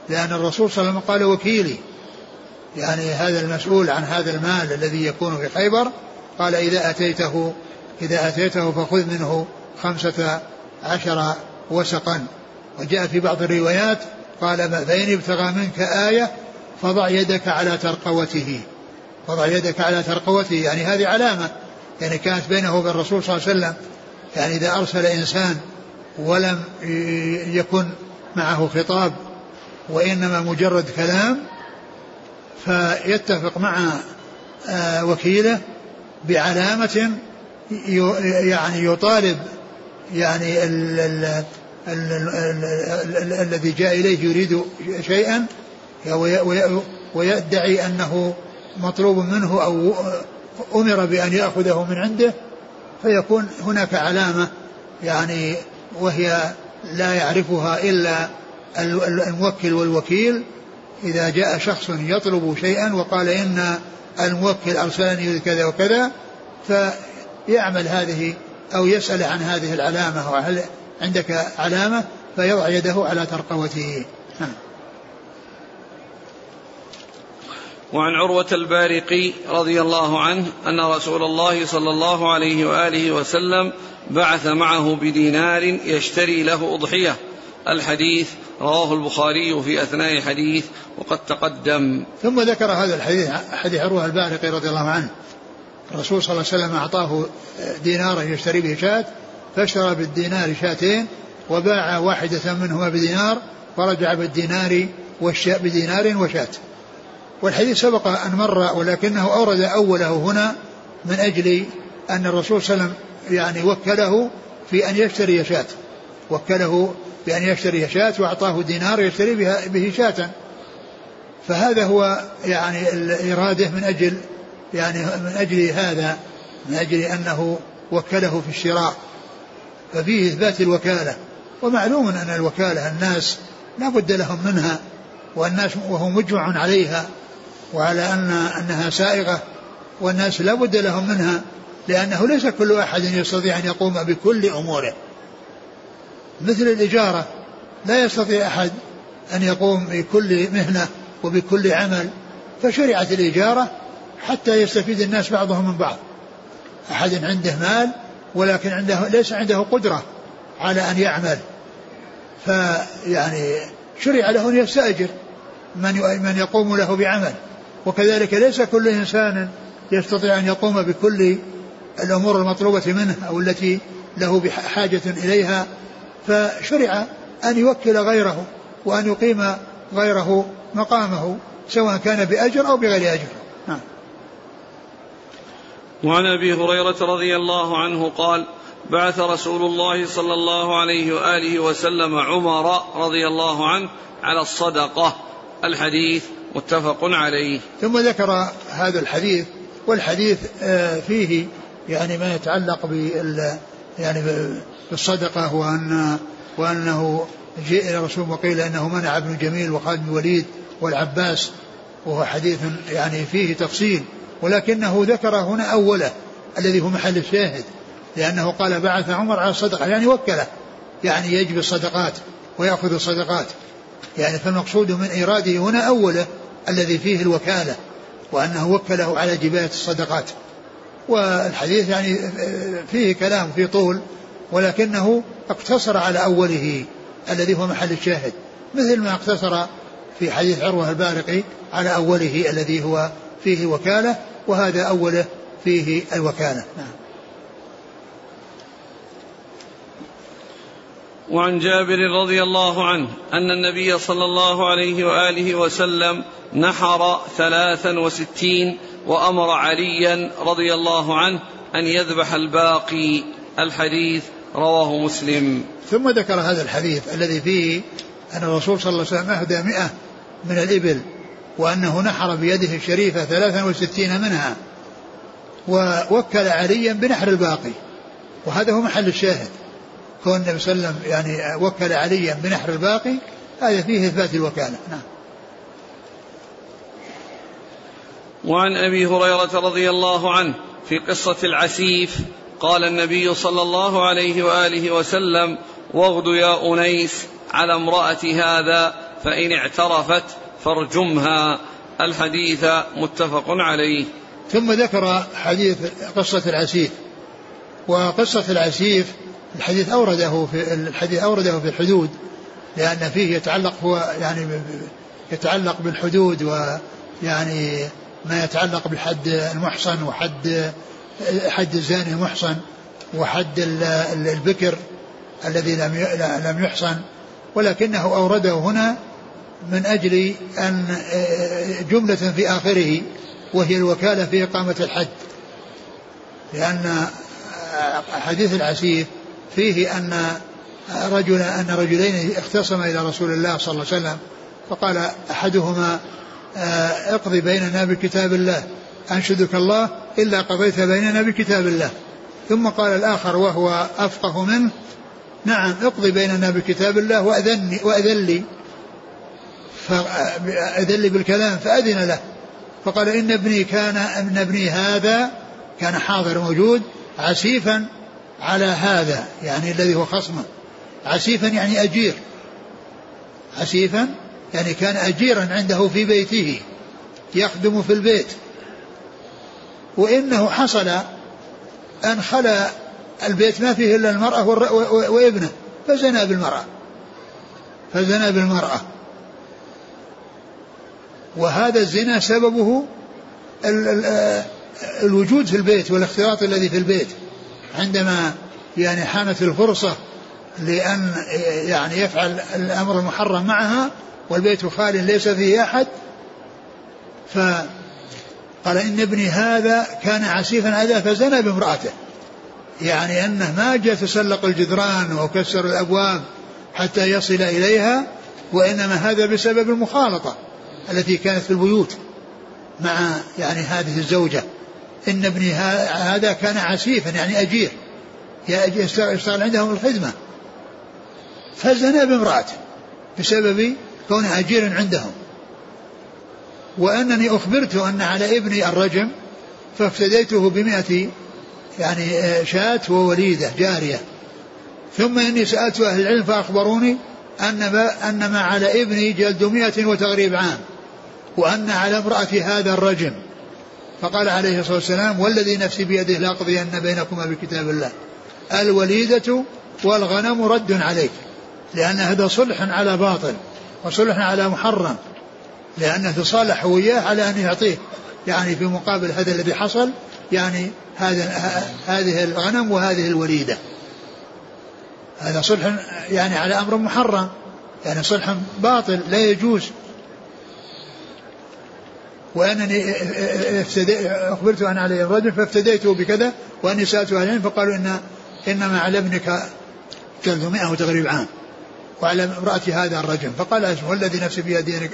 لأن الرسول صلى الله عليه وسلم قال وكيلي. يعني هذا المسؤول عن هذا المال الذي يكون في خيبر قال إذا أتيته إذا أتيته فخذ منه خمسة عشر وسقا. وجاء في بعض الروايات قال فإن ابتغى منك آية فضع يدك على ترقوته. وضع يدك على ترقوته يعني هذه علامة يعني كانت بينه وبين الرسول صلى الله عليه وسلم. يعني إذا أرسل إنسان ولم يكن معه خطاب وإنما مجرد كلام فيتفق مع آه، وكيله بعلامة يعني يطالب يعني ال ال ال ال الذي جاء إليه يريد شيئا ويدعي أنه مطلوب منه أو أمر بأن يأخذه من عنده فيكون هناك علامة يعني وهي لا يعرفها إلا الموكل والوكيل. إذا جاء شخص يطلب شيئا وقال إن الموكل أرسلني كذا وكذا فيعمل هذه أو يسأل عن هذه العلامة وهل عندك علامة؟ فيضع يده على ترقوته نعم.
وعن عروة البارقي رضي الله عنه أن رسول الله صلى الله عليه وآله وسلم بعث معه بدينار يشتري له أضحية. الحديث رواه البخاري في أثناء حديث وقد تقدم.
ثم ذكر هذا الحديث حديث عروة البارقي رضي الله عنه. الرسول صلى الله عليه وسلم أعطاه دينارا يشتري به شاة فاشترى بالدينار شاتين وباع واحدة منهما بدينار ورجع بالدينار والشاء بدينار وشاة. والحديث سبق أن مر ولكنه أورد أوله هنا من أجل أن الرسول صلى الله عليه وسلم يعني وكله في أن يشتري شاة. وكله بأن يشتري شاة وأعطاه دينار يشتري بها به شاة. فهذا هو يعني الإرادة من أجل يعني من أجل هذا من أجل أنه وكله في الشراء. ففيه إثبات الوكالة. ومعلوم أن الوكالة الناس لا بد لهم منها والناس وهو مجمع عليها. وعلى أن أنها سائغة والناس لا بد لهم منها لأنه ليس كل أحد يستطيع أن يقوم بكل أموره. مثل الإجارة لا يستطيع أحد أن يقوم بكل مهنة وبكل عمل فشرعت الإجارة حتى يستفيد الناس بعضهم من بعض. أحد عنده مال ولكن عنده ليس عنده قدرة على أن يعمل. فيعني شرع له أن يستأجر من من يقوم له بعمل. وكذلك ليس كل إنسان يستطيع أن يقوم بكل الأمور المطلوبة منه أو التي له بحاجة إليها فشرع أن يوكل غيره وأن يقيم غيره مقامه سواء كان بأجر أو بغير أجر نعم.
وعن أبي هريرة رضي الله عنه قال بعث رسول الله صلى الله عليه وآله وسلم عمر رضي الله عنه على الصدقة الحديث متفق عليه.
ثم ذكر هذا الحديث والحديث آه، فيه يعني ما يتعلق بال يعني بالصدقة وأن وأنه جاء إلى الرسول وقيل أنه منع ابن جميل وخالد بن الوليد والعباس وهو حديث يعني فيه تفصيل. ولكنه ذكر هنا أوله الذي هو محل الشاهد لأنه قال بعث عمر على الصدقة يعني وكله يعني يجبي الصدقات ويأخذ الصدقات. يعني فالمقصود من إيراده هنا أوله الذي فيه الوكالة وأنه وكله على جباية الصدقات. والحديث يعني فيه كلام في طول ولكنه اقتصر على أوله الذي هو محل الشاهد مثل ما اقتصر في حديث عروة البارقي على أوله الذي هو فيه وكالة وهذا أوله فيه الوكالة. نعم.
وعن جابر رضي الله عنه أن النبي صلى الله عليه وآله وسلم نحر ثلاثا وستين وأمر عليا رضي الله عنه أن يذبح الباقي الحديث رواه مسلم.
ثم ذكر هذا الحديث الذي فيه أن الرسول صلى الله عليه وسلم أهدى مئة من الإبل وأنه نحر بيده الشريفة ثلاثا وستين منها ووكل عليا بنحر الباقي. وهذا هو محل الشاهد. كون النبي صلى الله عليه وسلم يعني وكل عليا بنحر الباقي هذا فيه إثبات الوكالة. نعم.
وعن أبي هريرة رضي الله عنه في قصة العسيف قال النبي صلى الله عليه وآله وسلم واغد يا أنيس على امرأة هذا فإن اعترفت فارجمها. الحديث متفق عليه.
ثم ذكر حديث قصة العسيف. وقصة العسيف الحديث أورده في الحديث أورده في الحدود لأن فيه يتعلق هو يعني يتعلق بالحدود ويعني ما يتعلق بحد المحصن وحد حد الزاني المحصن وحد البكر الذي لم لم يحصن. ولكنه أورده هنا من أجل أن جملة في آخره وهي الوكالة في إقامة الحد. لأن حديث العسيف فيه أن رجل أن رجلين اختصما إلى رسول الله صلى الله عليه وسلم فقال أحدهما آه، اقضي بيننا بكتاب الله أنشدك الله إلا قضيت بيننا بكتاب الله. ثم قال الآخر وهو أفقه منه نعم اقضي بيننا بكتاب الله وأذني وأذن لي. فأذن لي بالكلام فأذن له. فقال إن ابني كان ابن ابني هذا كان حاضر موجود عسيفا على هذا يعني الذي هو خصمه. عسيفا يعني أجير. عسيفا يعني كان أجيرا عنده في بيته يخدم في البيت. وإنه حصل أن خلا البيت ما فيه إلا المرأة وابنه فزنى بالمرأة. فزنى بالمرأة. وهذا الزنا سببه الوجود في البيت والاختلاط الذي في البيت. عندما يعني حانت الفرصة لأن يعني يفعل الأمر المحرم معها والبيت خال ليس فيه أحد فقال إن ابني هذا كان عسيفا هذا فزنى بامرأته. يعني أنه ما جاء تسلق الجدران وكسر الأبواب حتى يصل إليها وإنما هذا بسبب المخالطة التي كانت في البيوت مع يعني هذه الزوجة. إن ابني هذا كان عسيفا يعني أجير. يشتغل عندهم الخدمة. فزنى بامرأته بسبب كونه أجير عندهم. وأنني أخبرت أن على ابني الرجم فافتديته بمئة يعني شاة ووليدة جارية. ثم إني سألت أهل العلم فأخبروني أن ما, أن ما على ابني جلد مئة وتغريب عام وأن على امرأة هذا الرجم. فقال عليه الصلاة والسلام والذي نفسي بيده لأقضين بينكما بكتاب الله. الوليدة والغنم رد عليك لأن هذا صلح على باطل وصلح على محرم لأنه تصالح وياه على أن يعطيه. يعني في مقابل هذا الذي حصل يعني هذا هذه الغنم وهذه الوليدة. هذا صلح يعني على أمر محرم يعني صلح باطل لا يجوز. وأنني أخبرت ان عليه الرجل فافتديته بكذا وأني سالت أهل فقالوا ان إنما على ابنك جلد 100 وتغريب عام وعلى امرأة هذا الرجل. فقال والذي نفسي بيده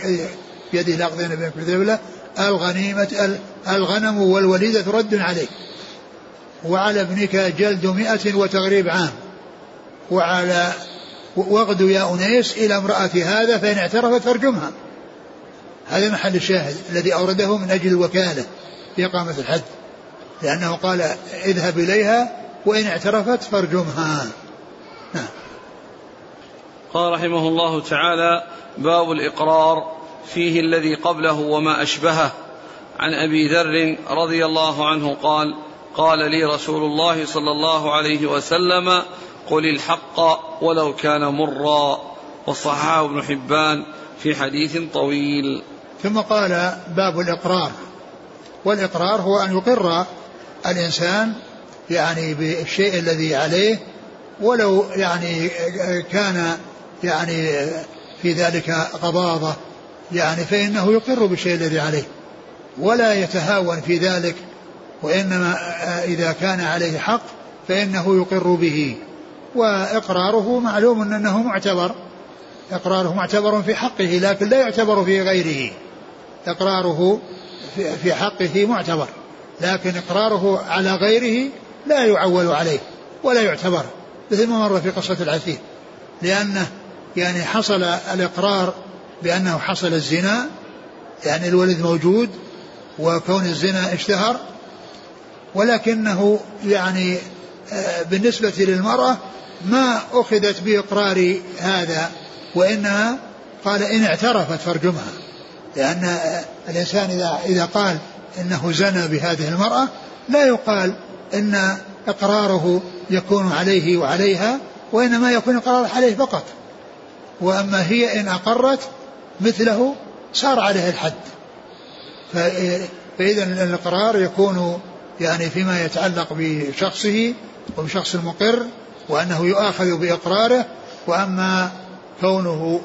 بيده لاقضين بينك الغنيمة الغنم والوليدة رد عليك. وعلى ابنك جلد مئة وتغريب عام. وعلى وأغدو يا أنيس إلى امرأة هذا فإن اعترفت فارجمها. هذا محل الشاهد الذي أورده من أجل الوكالة في إقامة الحد لأنه قال اذهب إليها وإن اعترفت فارجمها. نعم.
قال رحمه الله تعالى باب الإقرار فيه الذي قبله وما أشبهه. عن أبي ذر رضي الله عنه قال قال لي رسول الله صلى الله عليه وسلم قل الحق ولو كان مرا. وصححه ابن حبان في حديث طويل.
ثم قال باب الإقرار. والإقرار هو أن يقر الإنسان يعني بالشيء الذي عليه ولو يعني كان يعني في ذلك غضاضة يعني فإنه يقر بالشيء الذي عليه ولا يتهاون في ذلك وإنما إذا كان عليه حق فإنه يقر به. وإقراره معلوم أنه معتبر. إقراره معتبر في حقه لكن لا يعتبر في غيره. إقراره في حقه معتبر لكن إقراره على غيره لا يعول عليه ولا يعتبر مثل ما مر في قصة العثيم لأنه يعني حصل الإقرار بأنه حصل الزنا يعني الولد موجود وكون الزنا اشتهر ولكنه يعني آه، بالنسبة للمرأة ما أخذت بإقرار هذا وإنها قال إن اعترفت فارجمها. لأن الإنسان إذا إذا قال إنه زنى بهذه المرأة لا يقال إن إقراره يكون عليه وعليها وإنما يكون إقرار عليه فقط. وأما هي إن أقرت مثله صار عليه الحد. فإذا الإقرار يكون يعني فيما يتعلق بشخصه وبشخص المقر وأنه يؤاخذ بإقراره. وأما كونه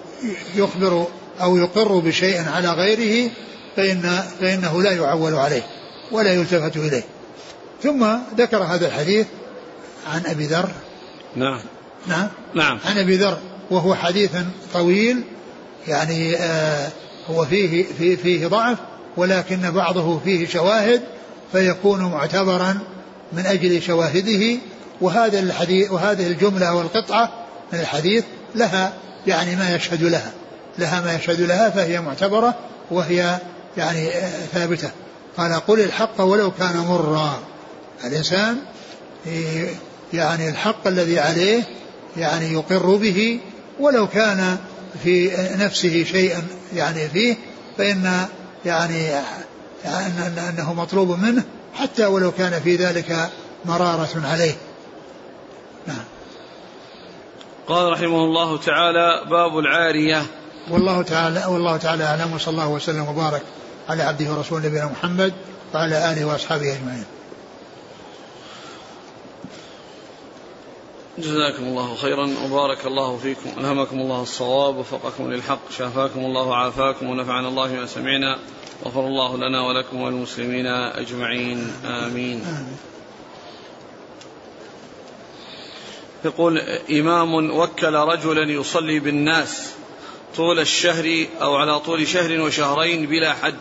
يخبر أو يقر بشيء على غيره فإن فإنه لا يعول عليه ولا يلتفت إليه. ثم ذكر هذا الحديث عن أبي ذر.
نعم.
نعم.
نعم.
عن أبي ذر وهو حديث طويل يعني آه هو فيه فيه, فيه ضعف ولكن بعضه فيه شواهد فيكون معتبرا من أجل شواهده وهذا الحديث وهذه الجملة أو القطعة من الحديث لها يعني ما يشهد لها لها ما يشهد لها فهي معتبرة وهي يعني ثابتة. قال قل الحق ولو كان مرا. الإنسان يعني الحق الذي عليه يعني يقر به ولو كان في نفسه شيء يعني فيه فإن يعني أنه مطلوب منه حتى ولو كان في ذلك مرارة عليه. نعم.
قال رحمه الله تعالى باب العارية.
والله تعالى والله تعالى أعلم وصلى الله وسلم وبارك على عبده ورسوله نبينا محمد وعلى آله وأصحابه أجمعين.
جزاكم الله خيرا وبارك الله فيكم ألهمكم الله الصواب وفقكم للحق شافاكم الله وعافاكم ونفعنا الله بما سمعنا غفر الله لنا ولكم وللمسلمين أجمعين آمين. يقول إمام وكل رجلا يصلي بالناس طول الشهر أو على طول شهر وشهرين بلا حد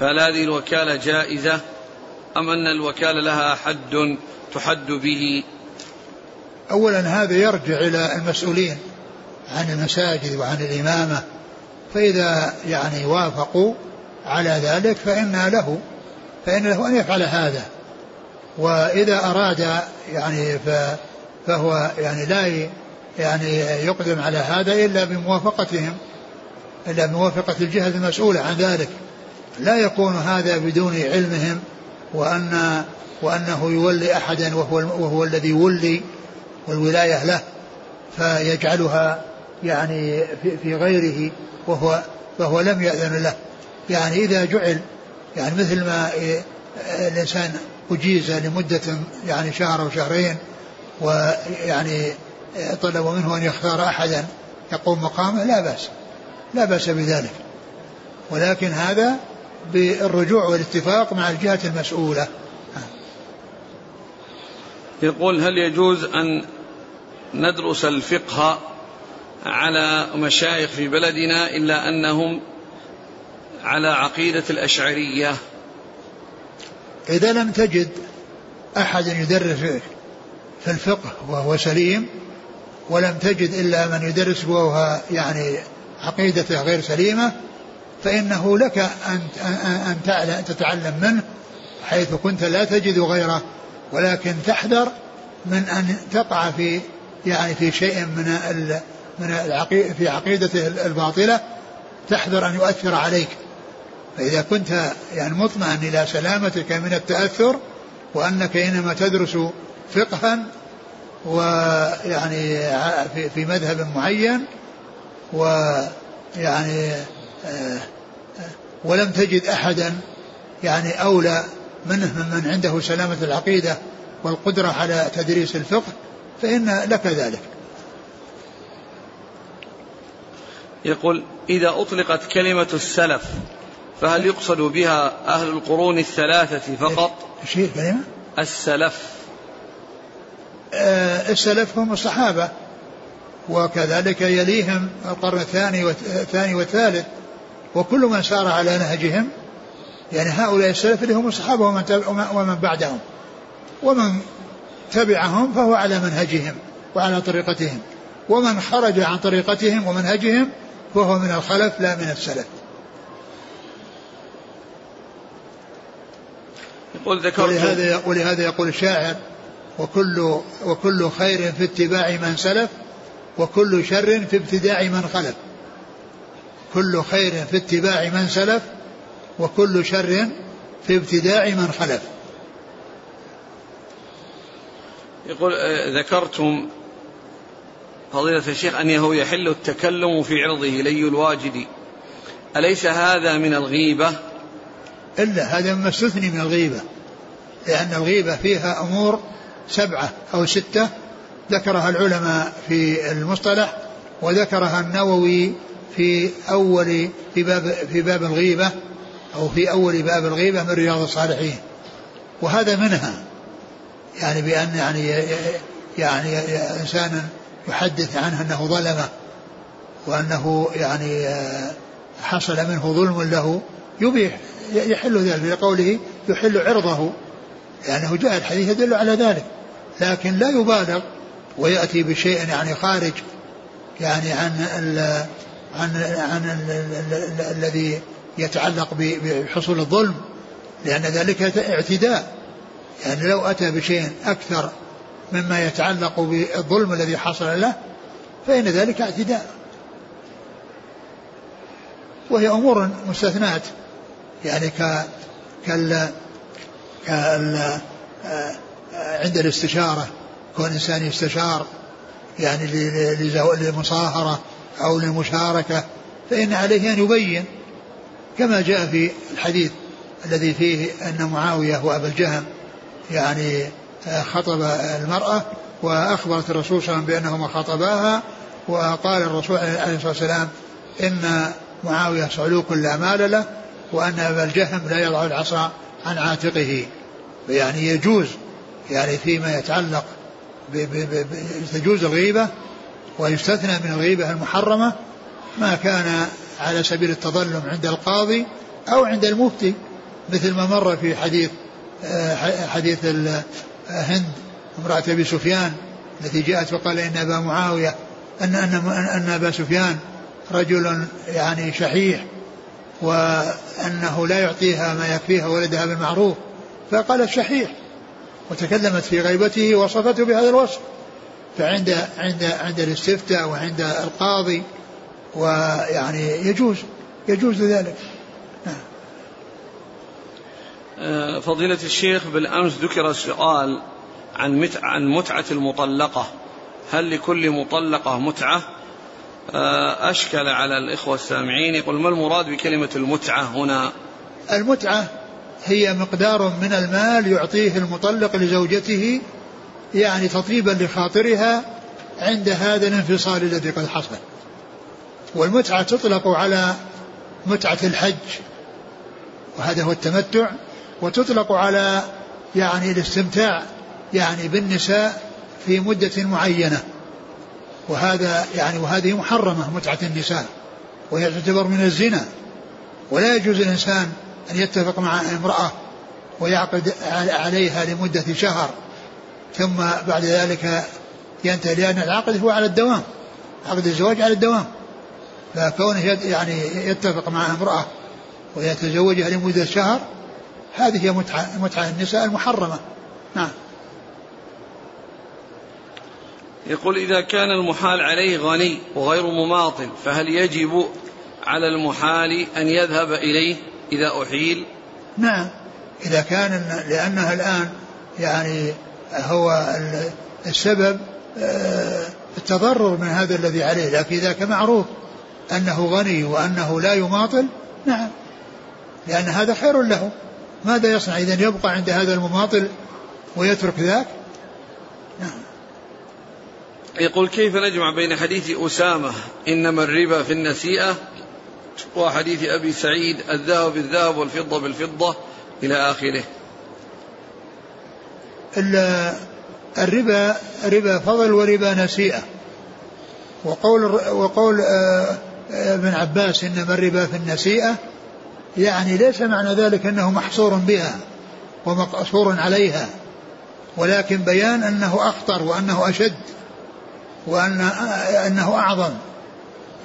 فهل هذه الوكالة جائزة؟ أم أن الوكالة لها حد تحد به؟
أولا هذا يرجع إلى المسؤولين عن المساجد وعن الإمامة فإذا يعني وافقوا على ذلك فإن له فإن له أن يفعل هذا. وإذا أراد يعني فهو يعني لا يعني يقدم على هذا إلا بموافقتهم إلا بموافقة الجهة المسؤولة عن ذلك. لا يكون هذا بدون علمهم وأن وأنه يولي أحدا وهو, وهو الذي يولي والولاية له فيجعلها يعني في غيره وهو فهو لم يأذن له. يعني إذا جعل يعني مثل ما الإنسان أجيز لمدة يعني شهر أو شهرين ويعني طلب منه أن يختار أحدا يقوم مقامه لا بأس لا بأس بذلك. ولكن هذا بالرجوع والاتفاق مع الجهة المسؤولة.
يقول هل يجوز أن ندرس الفقه على مشايخ في بلدنا إلا أنهم على عقيدة الأشعرية؟
إذا لم تجد أحد يدرس في الفقه وهو سليم ولم تجد إلا من يدرس وهو يعني عقيدته غير سليمة فإنه لك أن أن تتعلم منه حيث كنت لا تجد غيره ولكن تحذر من أن تقع في يعني في شيء من من في عقيدته الباطلة تحذر أن يؤثر عليك. فإذا كنت يعني مطمئن إلى سلامتك من التأثر وأنك إنما تدرس فقها ويعني في مذهب معين ويعني آه، ولم تجد أحدا يعني أولى منه ممن عنده سلامة العقيدة والقدرة على تدريس الفقه فإن لك ذلك.
يقول إذا أطلقت كلمة السلف فهل يقصد بها أهل القرون الثلاثة فقط؟
إيش كلمة؟
السلف.
آه السلف هم الصحابة وكذلك يليهم القرن الثاني والثاني والثالث وكل من سار على نهجهم. يعني هؤلاء السلف اللي هم الصحابة ومن, ومن بعدهم. ومن تبعهم فهو على منهجهم وعلى طريقتهم. ومن خرج عن طريقتهم ومنهجهم فهو من الخلف لا من السلف. يقول ذكرت ولهذا ولهذا يقول الشاعر وكل وكل خير في اتباع من سلف وكل شر في ابتداع من خلف. كل خير في اتباع من سلف وكل شر في ابتداع من خلف.
يقول آه، ذكرتم فضيلة الشيخ أنه يحل التكلم في عرضه لي الواجد. أليس هذا من الغيبة؟
إلا هذا مما استثني من الغيبة لأن الغيبة فيها أمور سبعة أو ستة ذكرها العلماء في المصطلح وذكرها النووي في أول في باب في باب الغيبة أو في أول باب الغيبة من رياض الصالحين. وهذا منها. يعني بأن يعني يعني إنسان يحدث عنه أنه ظلمه وأنه يعني حصل منه ظلم له. يبيح يحل ذلك لقوله يحل عرضه لأنه جاء الحديث يدل على ذلك. لكن لا يبالغ ويأتي بشيء يعني خارج يعني عن ال عن عن ال ال الذي يتعلق بحصول الظلم لأن ذلك اعتداء. يعني لو أتى بشيء أكثر مما يتعلق بالظلم الذي حصل له فإن ذلك اعتداء. وهي أمور مستثنات يعني ك كال كال عند الاستشارة كون إنسان يستشار يعني للمصاهرة أو للمشاركة فإن عليه أن يبين كما جاء في الحديث الذي فيه أن معاوية وأبا الجهم يعني خطب المرأة وأخبرت الرسول صلى الله عليه وسلم بأنهما خطباها وقال الرسول عليه الصلاة والسلام إن معاوية صعلوك لا مال له وأن أبا الجهم لا يضع العصا عن عاتقه. يعني يجوز يعني فيما يتعلق تجوز الغيبة ويستثنى من الغيبة المحرمة ما كان على سبيل التظلم عند القاضي أو عند المفتي مثل ما مر في حديث آه، حديث هند امرأة أبي سفيان التي جاءت وقال إن أبا معاوية أن أن أن أبا سفيان رجل يعني شحيح وأنه لا يعطيها ما يكفيها ولدها بالمعروف فقالت شحيح. وتكلمت في غيبته وصفته بهذا الوصف فعند عند عند الاستفتاء وعند القاضي ويعني يجوز يجوز ذلك نعم.
آه، فضيلة الشيخ بالأمس ذكر السؤال عن عن متعة المطلقة هل لكل مطلقة متعة؟ آه، أشكل على الإخوة السامعين يقول ما المراد بكلمة المتعة هنا؟
المتعة هي مقدار من المال يعطيه المطلق لزوجته يعني تطيبا لخاطرها عند هذا الانفصال الذي قد حصل. والمتعة تطلق على متعة الحج وهذا هو التمتع وتطلق على يعني الاستمتاع يعني بالنساء في مدة معينة. وهذا يعني وهذه محرمة متعة النساء وهي تعتبر من الزنا. ولا يجوز الإنسان أن يتفق مع امرأة ويعقد عليها لمدة شهر ثم بعد ذلك ينتهي لأن العقد هو على الدوام عقد الزواج على الدوام. فكونه يعني يتفق مع امرأة ويتزوجها لمدة شهر هذه هي متعة, متعة النساء المحرمة. نعم.
يقول إذا كان المحال عليه غني وغير مماطل فهل يجب على المحال أن يذهب إليه؟ إذا أحيل؟
نعم. إذا كان لأنها الآن يعني هو السبب آه، التضرر من هذا الذي عليه. لكن إذا كان معروف أنه غني وأنه لا يماطل نعم. لأن هذا خير له. ماذا يصنع؟ إذا يبقى عند هذا المماطل ويترك ذاك؟ نعم.
يقول كيف نجمع بين حديث أسامة إنما الربا في النسيئة وحديث أبي سعيد الذهب بالذهب والفضة بالفضة إلى آخره.
الربا ربا فضل وربا نسيئة. وقول وقول آه، آه، ابن عباس إنما الربا في النسيئة يعني ليس معنى ذلك أنه محصور بها ومقصور عليها ولكن بيان أنه أخطر وأنه أشد وأن أنه أعظم.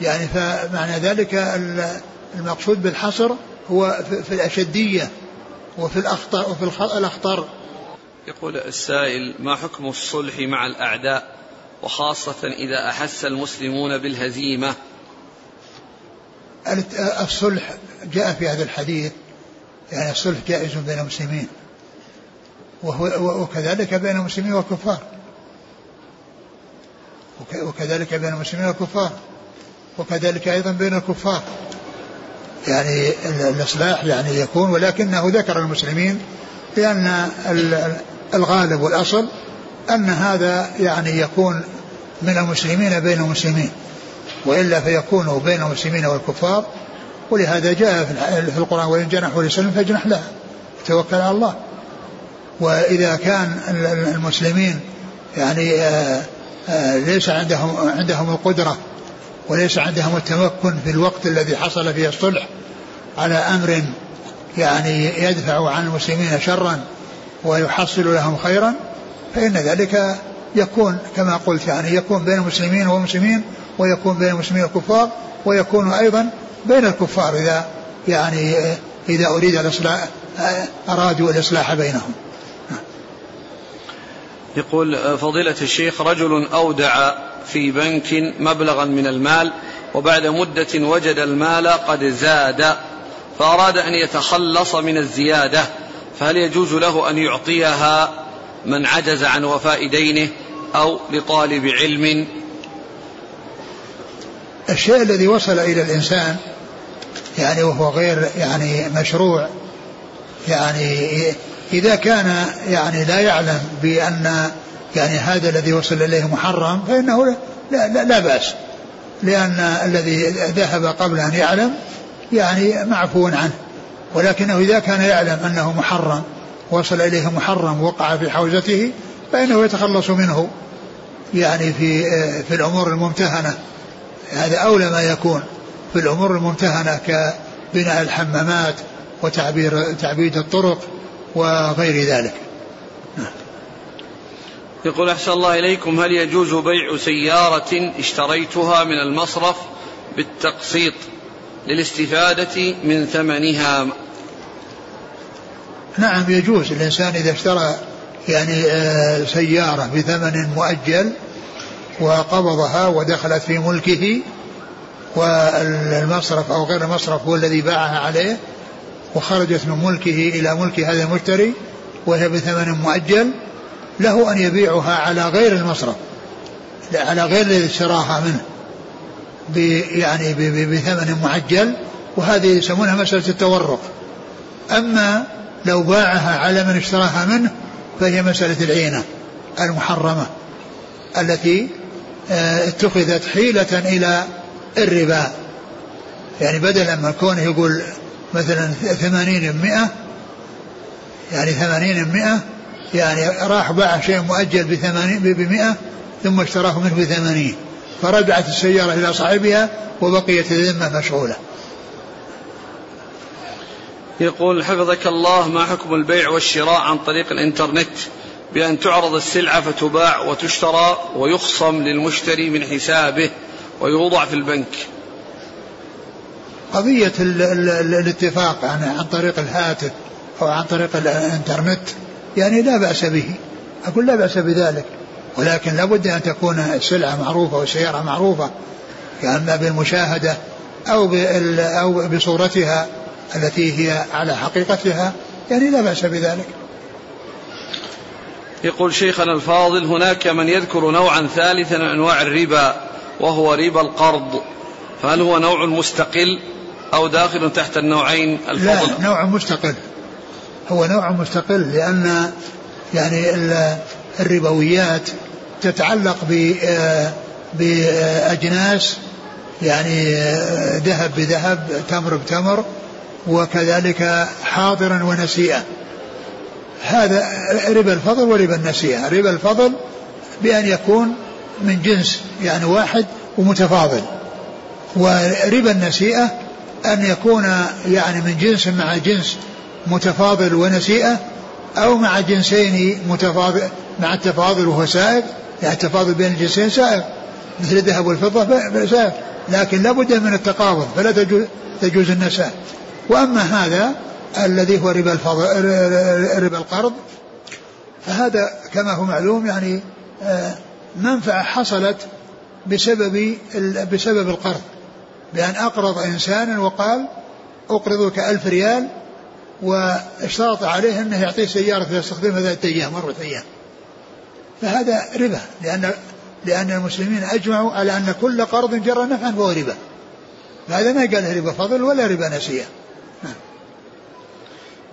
يعني فمعنى ذلك المقصود بالحصر هو في الأشدية وفي الاخطر وفي الأخطر.
يقول السائل ما حكم الصلح مع الأعداء؟ وخاصة إذا أحس المسلمون بالهزيمة.
الصلح جاء في هذا الحديث. يعني الصلح جائز بين المسلمين. وهو وكذلك بين المسلمين والكفار وكذلك بين المسلمين والكفار وكذلك أيضا بين الكفار. يعني الإصلاح يعني يكون ولكنه ذكر المسلمين لأن الغالب والأصل أن هذا يعني يكون من المسلمين بين المسلمين وإلا فيكون بين المسلمين والكفار. ولهذا جاء في القرآن وإن جنحوا لسلم فاجنح لها توكل على الله. وإذا كان المسلمين يعني آه، آه، ليس عندهم عندهم القدرة وليس عندهم التمكن في الوقت الذي حصل فيه الصلح على أمر يعني يدفع عن المسلمين شرا ويحصل لهم خيرا فإن ذلك يكون كما قلت يعني يكون بين المسلمين والمسلمين ويكون بين المسلمين والكفار ويكون أيضا بين الكفار إذا يعني إذا أريد الإصلاح أرادوا الإصلاح بينهم.
يقول فضيلة الشيخ رجل أودع في بنك مبلغا من المال وبعد مدة وجد المال قد زاد فأراد أن يتخلص من الزيادة فهل يجوز له أن يعطيها من عجز عن وفاء دينه أو لطالب علم؟
الشيء الذي وصل إلى الإنسان يعني وهو غير يعني مشروع يعني إذا كان يعني لا يعلم بأن يعني هذا الذي وصل إليه محرم فإنه لا, لا, لا بأس. لأن الذي ذهب قبل أن يعلم يعني معفو عنه. ولكنه إذا كان يعلم أنه محرم وصل إليه محرم وقع في حوزته فإنه يتخلص منه. يعني في في الأمور الممتهنة. هذا أولى ما يكون. في الأمور الممتهنة كبناء الحمامات وتعبير تعبيد الطرق وغير ذلك.
يقول أحسن الله إليكم هل يجوز بيع سيارة اشتريتها من المصرف بالتقسيط للاستفادة من ثمنها؟
نعم يجوز. الإنسان إذا اشترى يعني آه، سيارة بثمن مؤجل وقبضها ودخلت في ملكه والمصرف أو غير المصرف هو الذي باعها عليه وخرجت من ملكه إلى ملك هذا المشتري وهي بثمن مؤجل له أن يبيعها على غير المصرف على غير الذي اشتراها منه يعني بثمن معجل وهذه يسمونها مسألة التورق. أما لو باعها على من اشتراها منه فهي مسألة العينة المحرمة التي آه، اتخذت حيلة إلى الربا. يعني بدلا من كونه يقول مثلا ثمانين بمئة يعني ثمانين بمئة يعني راح باع شيء مؤجل بثمانين بمئة ثم اشتراه منه بثمانين. فرجعت السيارة إلى صاحبها وبقيت الذمة مشغولة.
يقول حفظك الله ما حكم البيع والشراء عن طريق الإنترنت؟ بأن تعرض السلعة فتباع وتشترى ويخصم للمشتري من حسابه ويوضع في البنك.
قضية ال ال الاتفاق يعني عن طريق الهاتف أو عن طريق الإنترنت يعني لا بأس به. أقول لا بأس بذلك. ولكن لابد أن تكون السلعة معروفة والسيارة معروفة. كأما بالمشاهدة أو أو بصورتها التي هي على حقيقتها يعني لا بأس بذلك.
يقول شيخنا الفاضل هناك من يذكر نوعا ثالثا من أنواع الربا وهو ربا القرض. فهل هو نوع مستقل أو داخل تحت النوعين الفضل؟
لا نوع مستقل. هو نوع مستقل لأن يعني الربويات تتعلق بأجناس يعني ذهب بذهب تمر بتمر وكذلك حاضرا ونسيئا. هذا ربا الفضل وربا النسيئة. ربا الفضل بأن يكون من جنس يعني واحد ومتفاضل. وربا النسيئة أن يكون يعني من جنس مع جنس متفاضل ونسيئة أو مع جنسين متفاضل مع التفاضل وهو سائغ يعني التفاضل بين الجنسين سائغ مثل الذهب والفضة سائغ لكن لا بد من التقابض فلا تجوز, تجوز النساء. وأما هذا الذي هو ربا ربا القرض فهذا كما هو معلوم يعني آه، منفعة حصلت بسبب بسبب القرض بأن أقرض إنسانا وقال أقرضك ألف ريال واشترط عليه أنه يعطيه سيارة يستخدمها ذات أيام أربعة أيام. فهذا ربا لأن لأن المسلمين أجمعوا على أن كل قرض جر نفعا فهو ربا. فهذا ما قال ربا فضل ولا ربا نسيئة. نعم.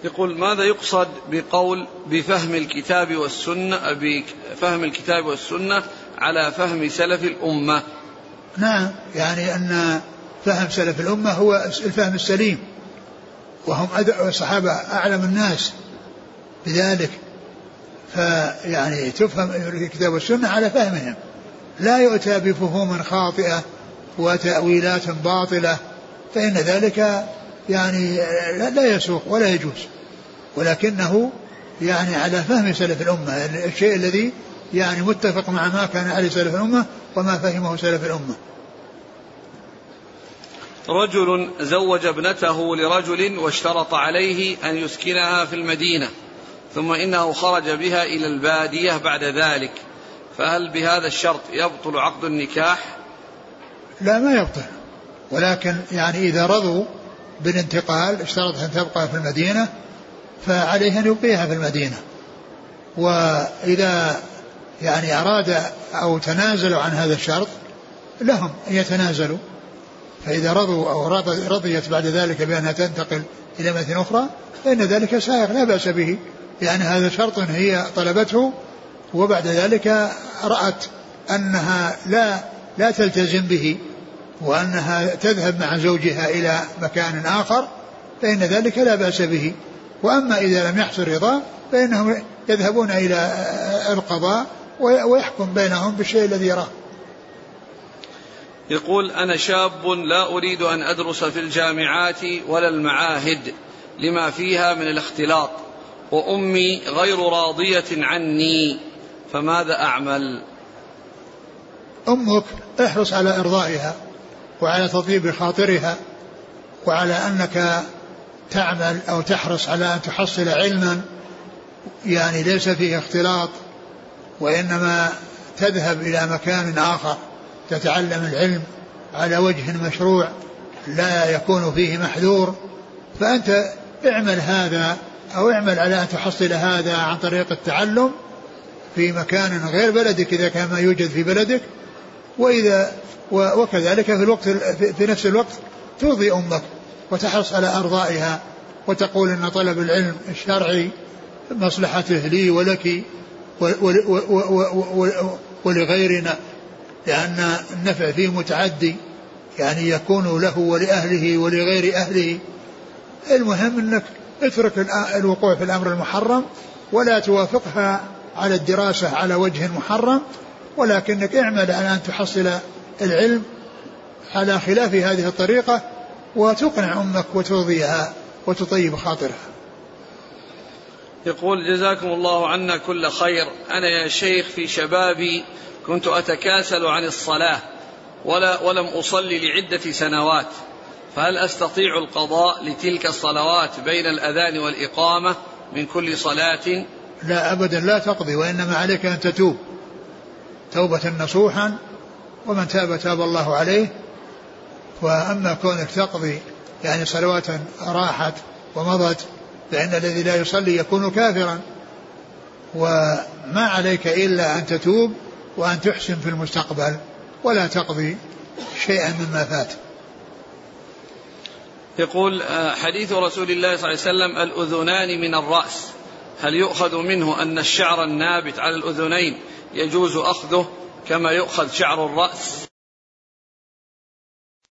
يقول ماذا يقصد بقول بفهم الكتاب والسنة بفهم الكتاب والسنة على فهم سلف الأمة؟
نعم يعني أن فهم سلف الأمة هو الفهم السليم. وهم الصحابة أعلم الناس بذلك. فيعني تفهم الكتاب والسنة على فهمهم. لا يؤتى بفهوم خاطئة وتأويلات باطلة فإن ذلك يعني لا يسوق ولا يجوز. ولكنه يعني على فهم سلف الأمة الشيء الذي يعني متفق مع ما كان عليه سلف الأمة وما فهمه سلف الأمة.
رجل زوج ابنته لرجل واشترط عليه أن يسكنها في المدينة ثم إنه خرج بها إلى البادية بعد ذلك فهل بهذا الشرط يبطل عقد النكاح؟
لا ما يبطل ولكن يعني إذا رضوا بالانتقال اشترط أن تبقى في المدينة فعليه أن يبقيها في المدينة. وإذا يعني أراد أو تنازلوا عن هذا الشرط لهم أن يتنازلوا. فإذا رضوا أو رضيت بعد ذلك بأنها تنتقل إلى مدينة أخرى فإن ذلك سائغ لا بأس به يعني هذا شرط هي طلبته. وبعد ذلك رأت أنها لا لا تلتزم به وأنها تذهب مع زوجها إلى مكان آخر فإن ذلك لا بأس به. وأما إذا لم يحصل رضا فإنهم يذهبون إلى القضاء ويحكم بينهم بالشيء الذي يراه.
يقول أنا شاب لا أريد أن أدرس في الجامعات ولا المعاهد لما فيها من الاختلاط وأمي غير راضية عني فماذا أعمل؟
أمك احرص على إرضائها وعلى تطيب خاطرها وعلى أنك تعمل أو تحرص على أن تحصل علما يعني ليس فيه اختلاط وإنما تذهب إلى مكان آخر. تتعلم العلم على وجه مشروع لا يكون فيه محذور فأنت اعمل هذا أو اعمل على أن تحصل هذا عن طريق التعلم في مكان غير بلدك إذا كان ما يوجد في بلدك. وإذا وكذلك في الوقت في نفس الوقت ترضي أمك وتحرص على أرضائها وتقول أن طلب العلم الشرعي مصلحته لي ولك ولغيرنا. لأن النفع فيه متعدي يعني يكون له ولأهله ولغير أهله. المهم أنك اترك الوقوع في الأمر المحرم ولا توافقها على الدراسة على وجه محرم ولكنك اعمل على أن تحصل العلم على خلاف هذه الطريقة وتقنع أمك وترضيها وتطيب خاطرها.
يقول جزاكم الله عنا كل خير. أنا يا شيخ في شبابي كنت أتكاسل عن الصلاة ولا ولم أصلي لعدة سنوات فهل أستطيع القضاء لتلك الصلوات بين الأذان والإقامة من كل صلاة؟
لا أبدا لا تقضي وإنما عليك أن تتوب توبة نصوحا ومن تاب تاب الله عليه. وأما كونك تقضي يعني صلوات راحت ومضت فإن الذي لا يصلي يكون كافرا. وما عليك إلا أن تتوب وأن تحسن في المستقبل ولا تقضي شيئا مما فات.
يقول آه، حديث رسول الله صلى الله عليه وسلم الأذنان من الرأس. هل يؤخذ منه أن الشعر النابت على الأذنين يجوز أخذه كما يؤخذ شعر الرأس؟